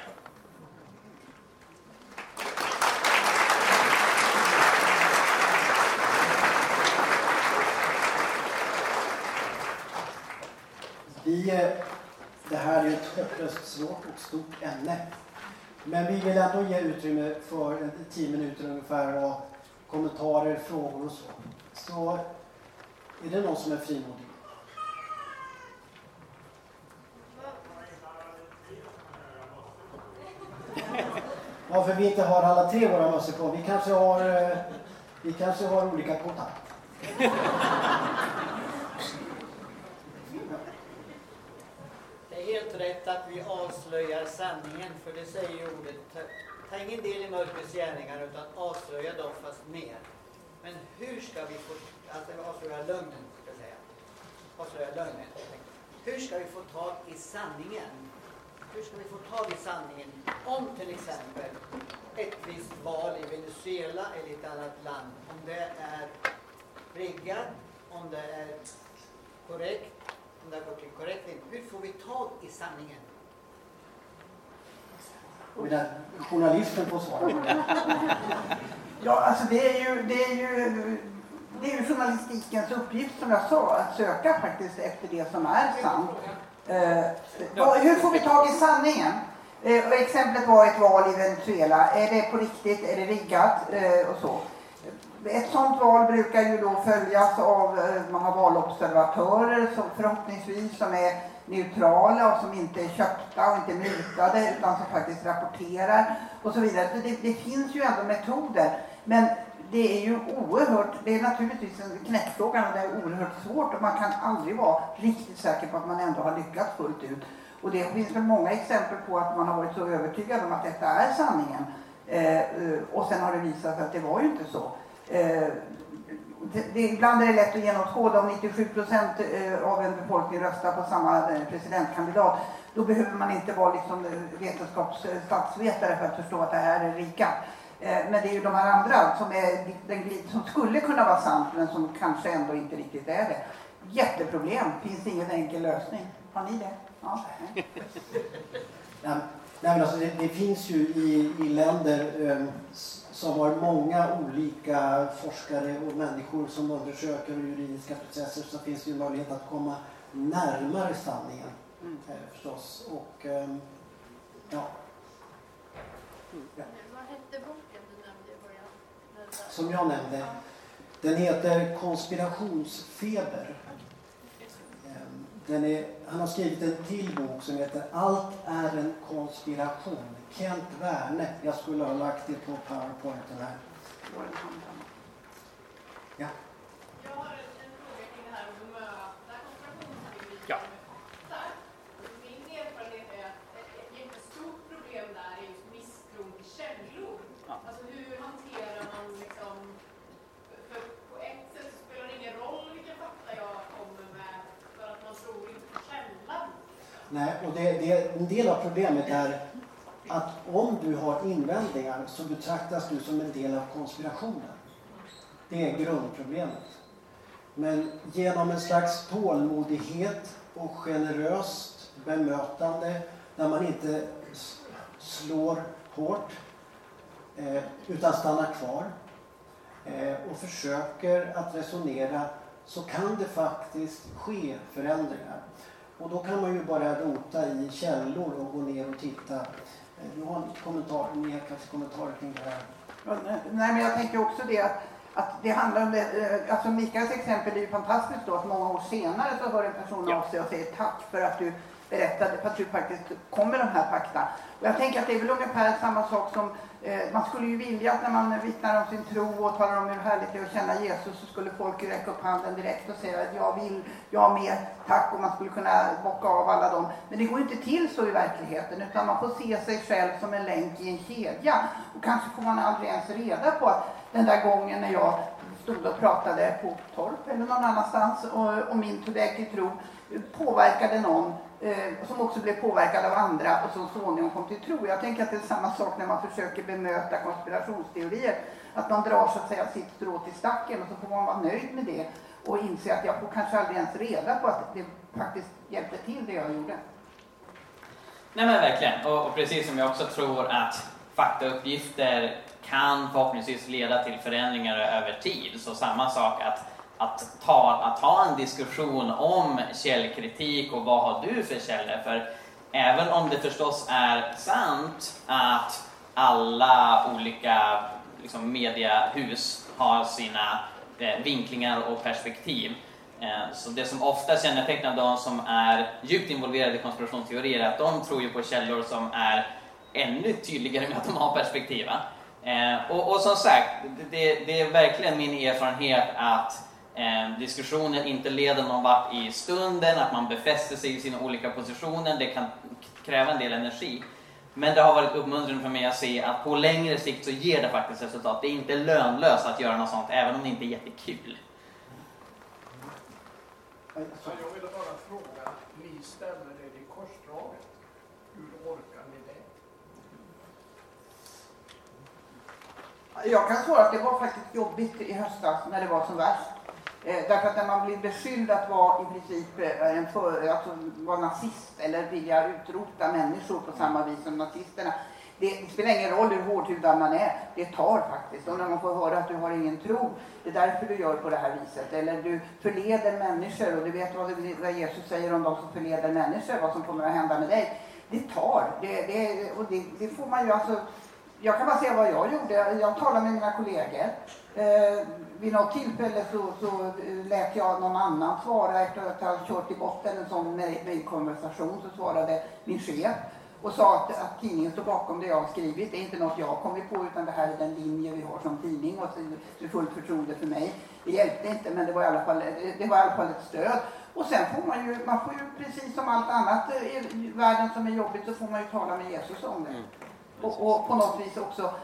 Vi, eh, det här är ett hopplöst svårt och stort ämne. Men vi vill ändå ge utrymme för tio minuter ungefär av kommentarer, frågor och så. Så är det någon som är frimodig? Varför vi inte har alla tre våra mössor på? Vi kanske har, eh, vi kanske har olika kontakt. Helt rätt att vi avslöjar sanningen, för det säger ju ordet. Ta, ta ingen del i mörkrets gärningar, utan avslöja dem fast mer. Men hur ska vi få, alltså avslöja lögnen, ska jag säga. Avslöja lögnen. Hur ska vi få tag i sanningen? Hur ska vi få tag i sanningen om till exempel ett visst val i Venezuela eller ett annat land, om det är riggat, om det är korrekt, om det har gått till korrekt Hur får vi tag i sanningen? Medan journalisten får svara det. ja, alltså det är ju, det är ju det är ju journalistikens uppgift som jag sa, att söka faktiskt efter det som är sant. Eh, hur får vi tag i sanningen? Eh, exemplet var ett val i Venezuela. Är det på riktigt? Är det riggat? Eh, och så. Ett sådant val brukar ju då följas av, eh, man har valobservatörer som förhoppningsvis som är neutrala och som inte är köpta och inte mutade utan som faktiskt rapporterar och så vidare. Så det, det finns ju ändå metoder. Men det är ju oerhört, det är naturligtvis en knäckfråga och det är oerhört svårt och man kan aldrig vara riktigt säker på att man ändå har lyckats fullt ut. Och det finns väl många exempel på att man har varit så övertygad om att detta är sanningen. Eh, eh och sen har det visat sig att det var ju inte så. Eh, det, ibland är det lätt att genomskåda om 97 procent eh, av en befolkning röstar på samma eh, presidentkandidat. Då behöver man inte vara liksom vetenskapsstatsvetare för att förstå att det här är rika. Men det är ju de här andra som, är, den, som skulle kunna vara sant men som kanske ändå inte riktigt är det. Jätteproblem, finns ingen enkel lösning. Har ni det? Ja. Nej, men alltså det, det finns ju i, i länder um, som har många olika forskare och människor som undersöker juridiska processer så finns det ju möjlighet att komma närmare sanningen mm. eh, förstås. Och, eh, ja. ja. Vad hette boken du nämnde i början? Som jag nämnde. Den heter Konspirationsfeber. Den är, han har skrivit en till bok som heter Allt är en konspiration. Kent Werne. Jag skulle ha lagt det på powerpointen här. Ja. Jag har en fråga kring det här med att bemöta konspirationsteorier. Ja. Min erfarenhet är att ett jättestort problem där är just misstron till källor. Ja. Alltså hur hanterar man liksom... För på ett sätt så spelar det ingen roll vilka fakta jag kommer med för att man tror inte på källor Nej, och det, det, en del av problemet är att om du har invändningar så betraktas du som en del av konspirationen. Det är grundproblemet. Men genom en slags tålmodighet och generöst bemötande där man inte slår hårt eh, utan stannar kvar eh, och försöker att resonera så kan det faktiskt ske förändringar. Och då kan man ju bara rota i källor och gå ner och titta. Eh, Du har en kommentar, kanske kommentarer kring det här? Ja, nej, men jag tänker också det att, att det handlar om det, eh, alltså Mikaels exempel är ju fantastiskt då, att många år senare så hör en person av sig och säger tack för att du berättade, för att du faktiskt kom med de här fakta. Och jag tänker att det är väl ungefär samma sak som, eh, man skulle ju vilja att när man vittnar om sin tro och talar om hur härligt det är att känna Jesus så skulle folk ju räcka upp handen direkt och säga att jag vill, jag med, tack och man skulle kunna bocka av alla dem. Men det går ju inte till så i verkligheten utan man får se sig själv som en länk i en kedja. Och kanske får man aldrig ens reda på att den där gången när jag stod och pratade på torp eller någon annanstans och, och min väg till tro påverkade någon eh, som också blev påverkad av andra och som så småningom kom till tro. Jag tänker att det är samma sak när man försöker bemöta konspirationsteorier. Att man drar så att säga sitt strå till stacken och så får man vara nöjd med det och inse att jag får kanske aldrig ens reda på att det faktiskt hjälpte till det jag gjorde. Nej men verkligen, och, och precis som jag också tror att faktauppgifter kan förhoppningsvis leda till förändringar över tid. Så samma sak att, att, ta, att ta en diskussion om källkritik och vad har du för källor? För även om det förstås är sant att alla olika liksom, mediehus har sina eh, vinklingar och perspektiv Eh, Så det som ofta kännetecknar de som är djupt involverade i konspirationsteorier är att de tror ju på källor som är ännu tydligare med att de har perspektiv. Eh, Och, och som sagt, det, det är verkligen min erfarenhet att eh, diskussionen inte leder någon vart i stunden, att man befäster sig i sina olika positioner. Det kan kräva en del energi. Men det har varit uppmuntrande för mig att se att på längre sikt så ger det faktiskt resultat. Det är inte lönlöst att göra något sånt, även om det inte är jättekul. Så jag ville bara fråga, ni ställer er i korsdraget. Hur orkar ni det? Jag kan svara att det var faktiskt jobbigt i höstas när det var som värst. Eh, därför att när man blir beskylld att vara i princip eh, en för, alltså, vara nazist eller vilja utrota människor på samma vis som nazisterna. Det, det spelar ingen roll hur hårdhudad man är, det tar faktiskt. Och när man får höra att du har ingen tro, det är därför du gör på det här viset. Eller du förleder människor och du vet vad, det- vad Jesus säger om de som förleder människor, vad som kommer att hända med dig. Det tar. Det, det, och det, det får man ju alltså jag kan bara säga vad jag gjorde. Jag talade med mina kollegor. Eh, vid något tillfälle så, så eh, lät jag någon annan svara efter att ha kört i botten en sån mejlkonversation så svarade min chef och sa att, att tidningen står bakom det jag har skrivit. Det är inte något jag har kommit på utan det här är den linje vi har som tidning och så det är fullt förtroende för mig. Det hjälpte inte men det var i alla fall, det var i alla fall ett stöd. Och sen får man ju, man får ju precis som allt annat i världen som är jobbigt så får man ju tala med Jesus om det. Och, och på något vis också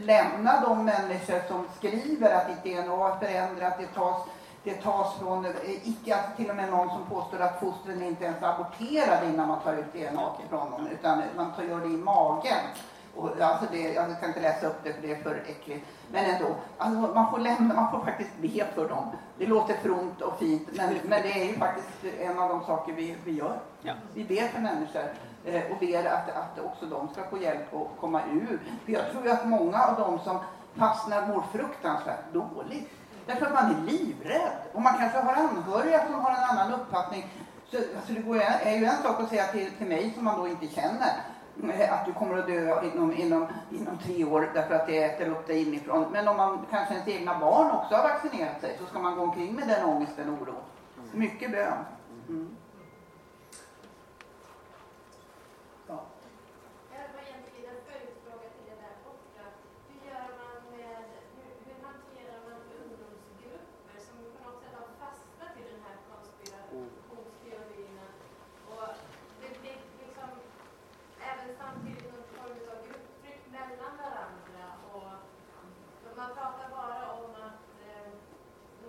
lämna de människor som skriver att ditt DNA är förändrat, det tas, det tas från, eh, icke, alltså till och med någon som påstår att fostren inte ens är aborterade innan man tar ut DNA från dem, utan man tar, gör det i magen. Och, alltså det, jag ska inte läsa upp det för det är för äckligt. Men ändå, alltså man, får lämna, man får faktiskt be för dem. Det låter fromt och fint, men, men det är ju faktiskt en av de saker vi, vi gör. Ja. Vi ber för människor och ber att, att också de ska få hjälp att komma ur. För jag tror ju att många av de som fastnar mår fruktansvärt dåligt. Därför att man är livrädd. Och man kanske har anhöriga som har en annan uppfattning. Så, alltså det går, är ju en sak att säga till, till mig som man då inte känner eh, att du kommer att dö inom, inom, inom tre år därför att det äter upp dig inifrån. Men om man kanske ens egna barn också har vaccinerat sig så ska man gå omkring med den ångesten och oron. Mycket bön. Mm. Ja. Jag har egentligen en följdfråga till det där borta. Hur gör man med, hur, hur hanterar man ungdomsgrupper som på något sätt har fastnat i den här konspirationsteorierna? Och det blir liksom även samtidigt någon form av grupptryck mellan varandra och man pratar bara om att eh,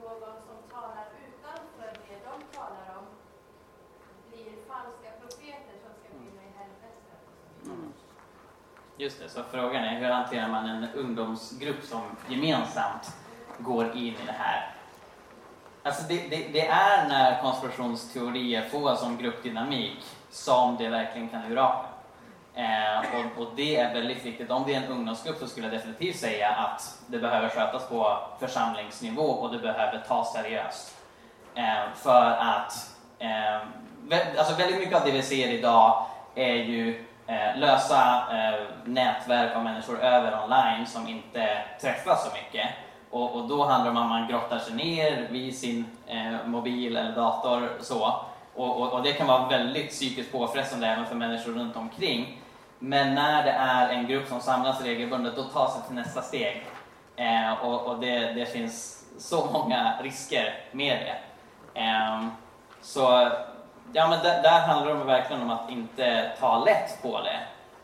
någon som talar utanför det de talar om Just det, så frågan är hur hanterar man en ungdomsgrupp som gemensamt går in i det här? Alltså det, det, det är när konspirationsteorier får som gruppdynamik som det verkligen kan urarta. Eh, och, och, det är väldigt viktigt. Om det är en ungdomsgrupp så skulle jag definitivt säga att det behöver skötas på församlingsnivå och det behöver tas seriöst. Eh, för att eh, alltså väldigt mycket av det vi ser idag är ju eh, lösa eh, nätverk av människor över online som inte träffas så mycket. Och, och, då handlar det om att man grottar sig ner vid sin eh, mobil eller dator. Så. Och, och, och, det kan vara väldigt psykiskt påfrestande även för människor runt omkring. Men när det är en grupp som samlas regelbundet, då tas det till nästa steg. Eh, och det, det, finns så många risker med det. Eh, så ja, men där, där handlar det verkligen om att inte ta lätt på det.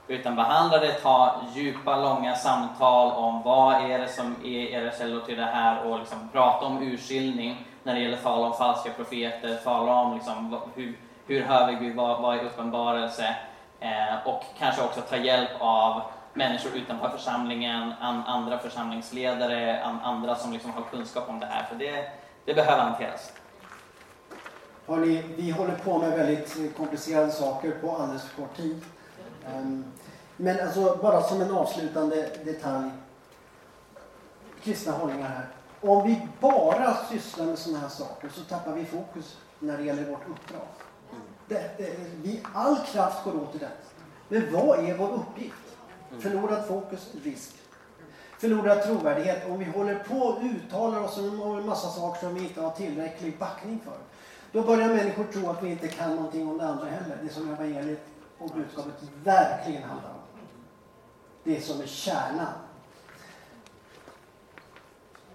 Utan behandla det, ta djupa, långa samtal om vad är det som är era källor till det här och liksom prata om urskiljning när det gäller tal om falska profeter, tala om liksom, hur, hur hör vi Gud, vad, vad är uppenbarelse? Eh, och kanske också ta hjälp av människor utanför församlingen, an, andra församlingsledare, an, andra som liksom har kunskap om det här. För det, det behöver hanteras. Hörrni, vi håller på med väldigt komplicerade saker på alldeles för kort tid. Ehm, men alltså, bara som en avslutande detalj. Kristna hållningar här. Om vi bara sysslar med sådana här saker så tappar vi fokus när det gäller vårt uppdrag. Det, det, vi, all kraft går åt till det. Men vad är vår uppgift? Förlorad fokus, risk. Förlorad trovärdighet. Om vi håller på och uttalar oss om en massa saker som vi inte har tillräcklig backning för. Då börjar människor tro att vi inte kan någonting om det andra heller. Det som evangeliet och budskapet verkligen handlar om. Det som är kärnan.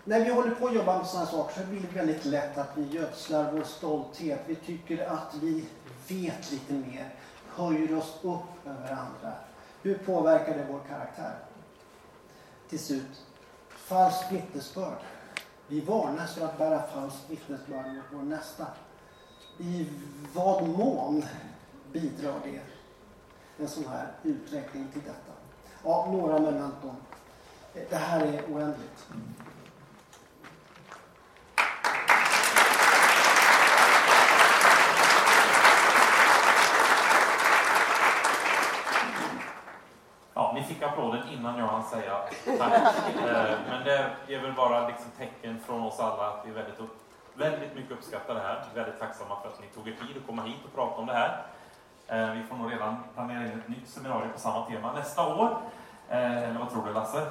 När vi håller på att jobba med sådana saker så blir det väldigt lätt att vi gödslar vår stolthet. Vi tycker att vi vet lite mer, höjer oss upp över andra. Hur påverkar det vår karaktär? Till slut, falsk vittnesbörd. Vi varnas för att bära falskt vittnesbörd mot vår nästa. I vad mån bidrar det en sån här utveckling till detta? Ja, några mementon. Det här är oändligt. Ja, ni fick applåden innan jag hann säga tack. Eh, men det är väl bara liksom tecken från oss alla att vi är väldigt, upp, uppskattar det här. Väldigt tacksamma för att ni tog er tid att komma hit och prata om det här. Eh, vi får nog redan planera in ett nytt seminarium på samma tema nästa år. Eh, eller vad tror du Lasse?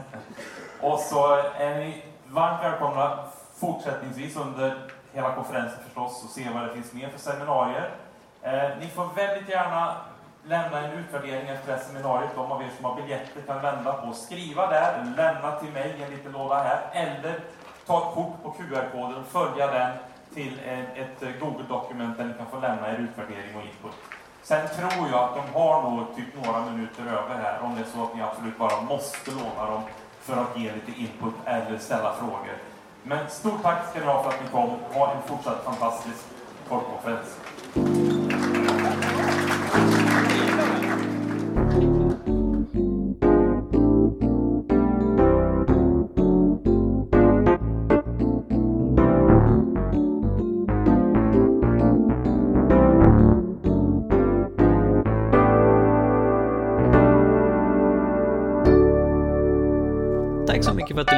och så är ni varmt välkomna fortsättningsvis under hela konferensen förstås och se vad det finns mer för seminarier. Eh, ni får väldigt gärna lämna en utvärdering efter det här seminariet. De av er som har biljetter kan vända på, skriva där, lämna till mig en liten låda här, eller ta ett kort på QR-koden, och följa den till ett eh, Google-dokument där ni kan få lämna er utvärdering och input. Sen tror jag att de har nog typ några minuter över här, om det är så att ni absolut bara måste låna dem för att ge lite input eller ställa frågor. Men stort tack ska ni ha för att ni kom. Ha en fortsatt fantastisk folkkonferens.